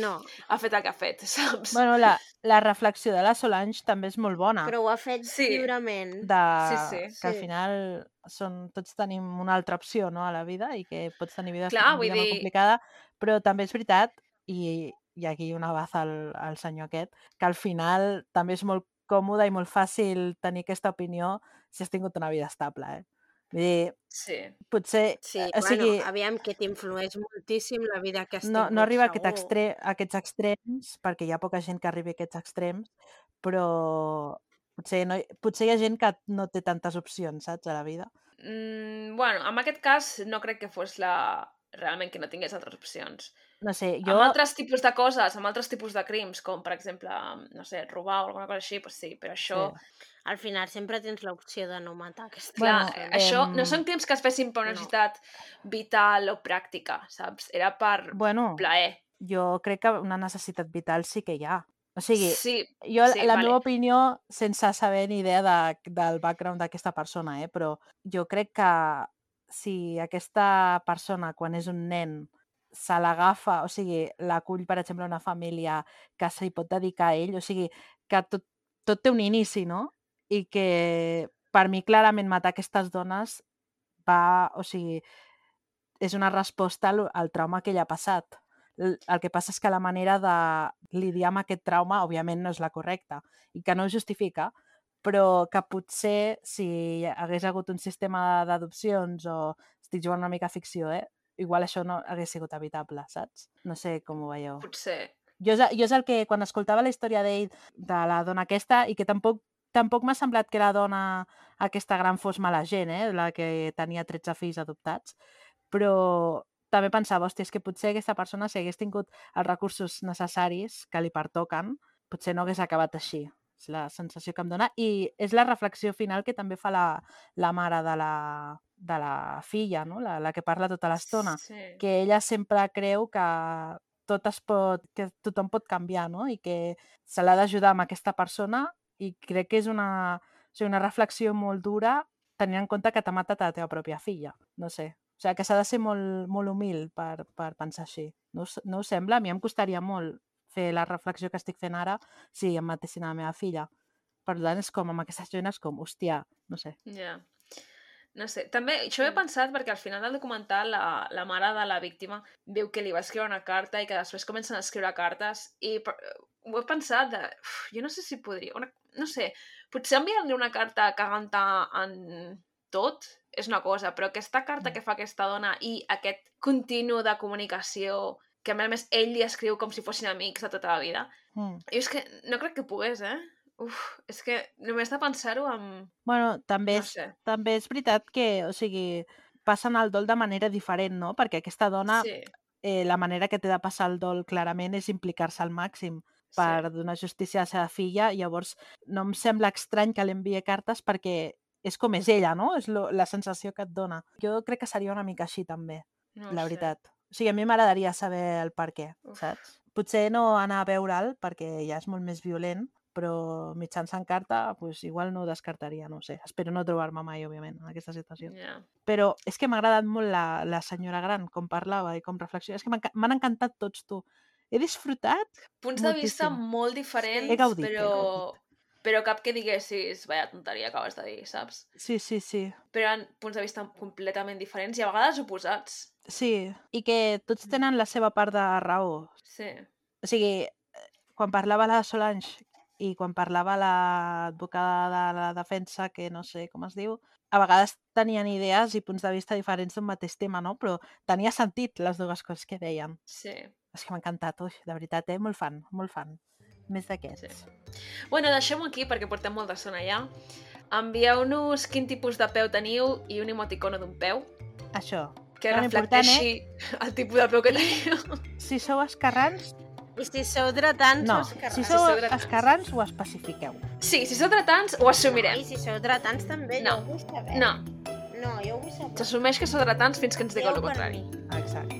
no, ha fet el que ha fet, saps? Bueno, la, la reflexió de la Solange també és molt bona. però ho ha fet Sí. lliurement. de, Sí, sí. que al Sí. final són, tots tenim una altra opció no, a la vida i que pots tenir vida, Clar, vida molt dir- complicada, però també és veritat, i, i aquí una baza al, al senyor aquest, que al final també és molt còmode i molt fàcil tenir aquesta opinió si has tingut una vida estable. Eh? Vull dir, Sí. potser... Sí, o bueno, sigui, aviam, que t'influeix moltíssim la vida que has no, tingut, no arriba a, aquest extre, a aquests extrems, perquè hi ha poca gent que arribi a aquests extrems, però potser, no, potser hi ha gent que no té tantes opcions, saps, a la vida. Mm, bueno, en aquest cas no crec que fos la... realment que no tingués altres opcions. No sé, Jo... Amb altres tipus de coses, amb altres tipus de crims, com per exemple, no sé, robar o alguna cosa així, doncs sí, però això... Sí. Al final sempre tens l'opció de no matar aquesta Clar, Bueno, eh, això no són crims que es fessin per una no. necessitat vital o pràctica, saps? Era per Bueno, plaer. jo crec que una necessitat vital sí que hi ha. O sigui, Sí, jo, sí, la vale. meva opinió, sense saber ni idea de, del background d'aquesta persona, eh, però jo crec que si aquesta persona, quan és un nen, se l'agafa, o sigui, l'acull, per exemple, una família que s'hi pot dedicar a ell, o sigui, que tot, tot té un inici, no? I que per mi clarament matar aquestes dones va, o sigui, és una resposta al, al trauma que ella ha passat. L- El que passa és que la manera de lidiar amb aquest trauma, òbviament, no és la correcta i que no ho justifica, però que potser si hagués hagut un sistema d'adopcions o estic jugant una mica a ficció, eh? igual això no hagués sigut evitable, saps? No sé com ho veieu. potser... Jo és, jo és el que, quan escoltava la història d'ell, de la dona aquesta, i que tampoc tampoc m'ha semblat que la dona aquesta gran fos mala gent, eh? la que tenia 13 fills adoptats, però també pensava, hòstia, és que potser aquesta persona, si hagués tingut els recursos necessaris que li pertoquen, potser no hagués acabat així. És la sensació que em dona. I és la reflexió final que també fa la, la mare de la, de la filla, no? la, la que parla tota l'estona Sí. que ella sempre creu que tot es pot, que tothom pot canviar, no? I que se l'ha d'ajudar amb aquesta persona i crec que és una, o sigui, una reflexió molt dura tenint en compte que t'ha matat a la teva pròpia filla. No sé. O sigui, que s'ha de ser molt, molt humil per, per pensar així. No, no us sembla? A mi em costaria molt fer la reflexió que estic fent ara si em matessin a la meva filla. Per tant, és com, amb aquesta gent és com, hòstia, no sé. Ja. No sé, també això ho he pensat perquè al final del documental la, la mare de la víctima diu que li va escriure una carta i que després comencen a escriure cartes i ho he pensat de... Uf, jo no sé si podria... Una, no sé, potser enviar-li una carta cagant en tot és una cosa, però aquesta carta Mm. que fa aquesta dona i aquest continu de comunicació que a més a més ell li escriu com si fossin amics de tota la vida, Mm. jo és que no crec que pogués, eh? Uf, és que només de pensar-ho amb... Bueno, també No és, sé. també és veritat que, o sigui, passen el dol de manera diferent, no? Perquè aquesta dona, Sí, eh, la manera que té de passar el dol clarament és implicar-se al màxim per sí. donar justícia a la seva filla. Llavors, no em sembla estrany que li enviï cartes perquè és com és ella, no? És lo, la sensació que et dona. Jo crec que seria una mica així també, No la sé. veritat. O sigui, a mi m'agradaria saber el per què, Uf. saps? Potser no anar a veure'l perquè ja és molt més violent, però mitjançant carta, pues, igual no ho descartaria, no ho sé. Espero no trobar-me mai, òbviament, en aquesta situació. Ja. Però és que m'ha agradat molt la, la senyora gran, com parlava i com reflexiona. És que m'han encantat tots, tu. He disfrutat Punts de vista Moltíssim. molt diferents, He gaudit, he però... gaudit. Però cap que diguessis, vaya tonteria acabes de dir, saps? Sí, sí, sí. Però eren punts de vista completament diferents i a vegades oposats. Sí, i que tots tenen la seva part de raó. Sí. O sigui, eh, quan parlava la Solange i quan parlava l'advocada de la defensa, que no sé com es diu, a vegades tenien idees i punts de vista diferents d'un mateix tema, no? Però tenia sentit les dues coses que deien. Sí. És que m'ha encantat, ui, de veritat, eh? Molt fan, molt fan. Més d'aquests. Bueno, deixem-ho aquí perquè portem molta estona ja. Envieu-nos quin tipus de peu teniu i un emoticono d'un peu Això. que important, reflecteixi el tipus de peu que teniu. Si sou escarrans, I si sou dretans, no. sou esquerrans. Si Si sou dretans. escarrans, ho especifiqueu. Sí, si sou dretans, ho assumirem. I si sou dretans també, No. jo ho vull saber. No, No, jo ho vull saber. s'assumeix que sou dretans fins que ens digueu el contrari. Exacte.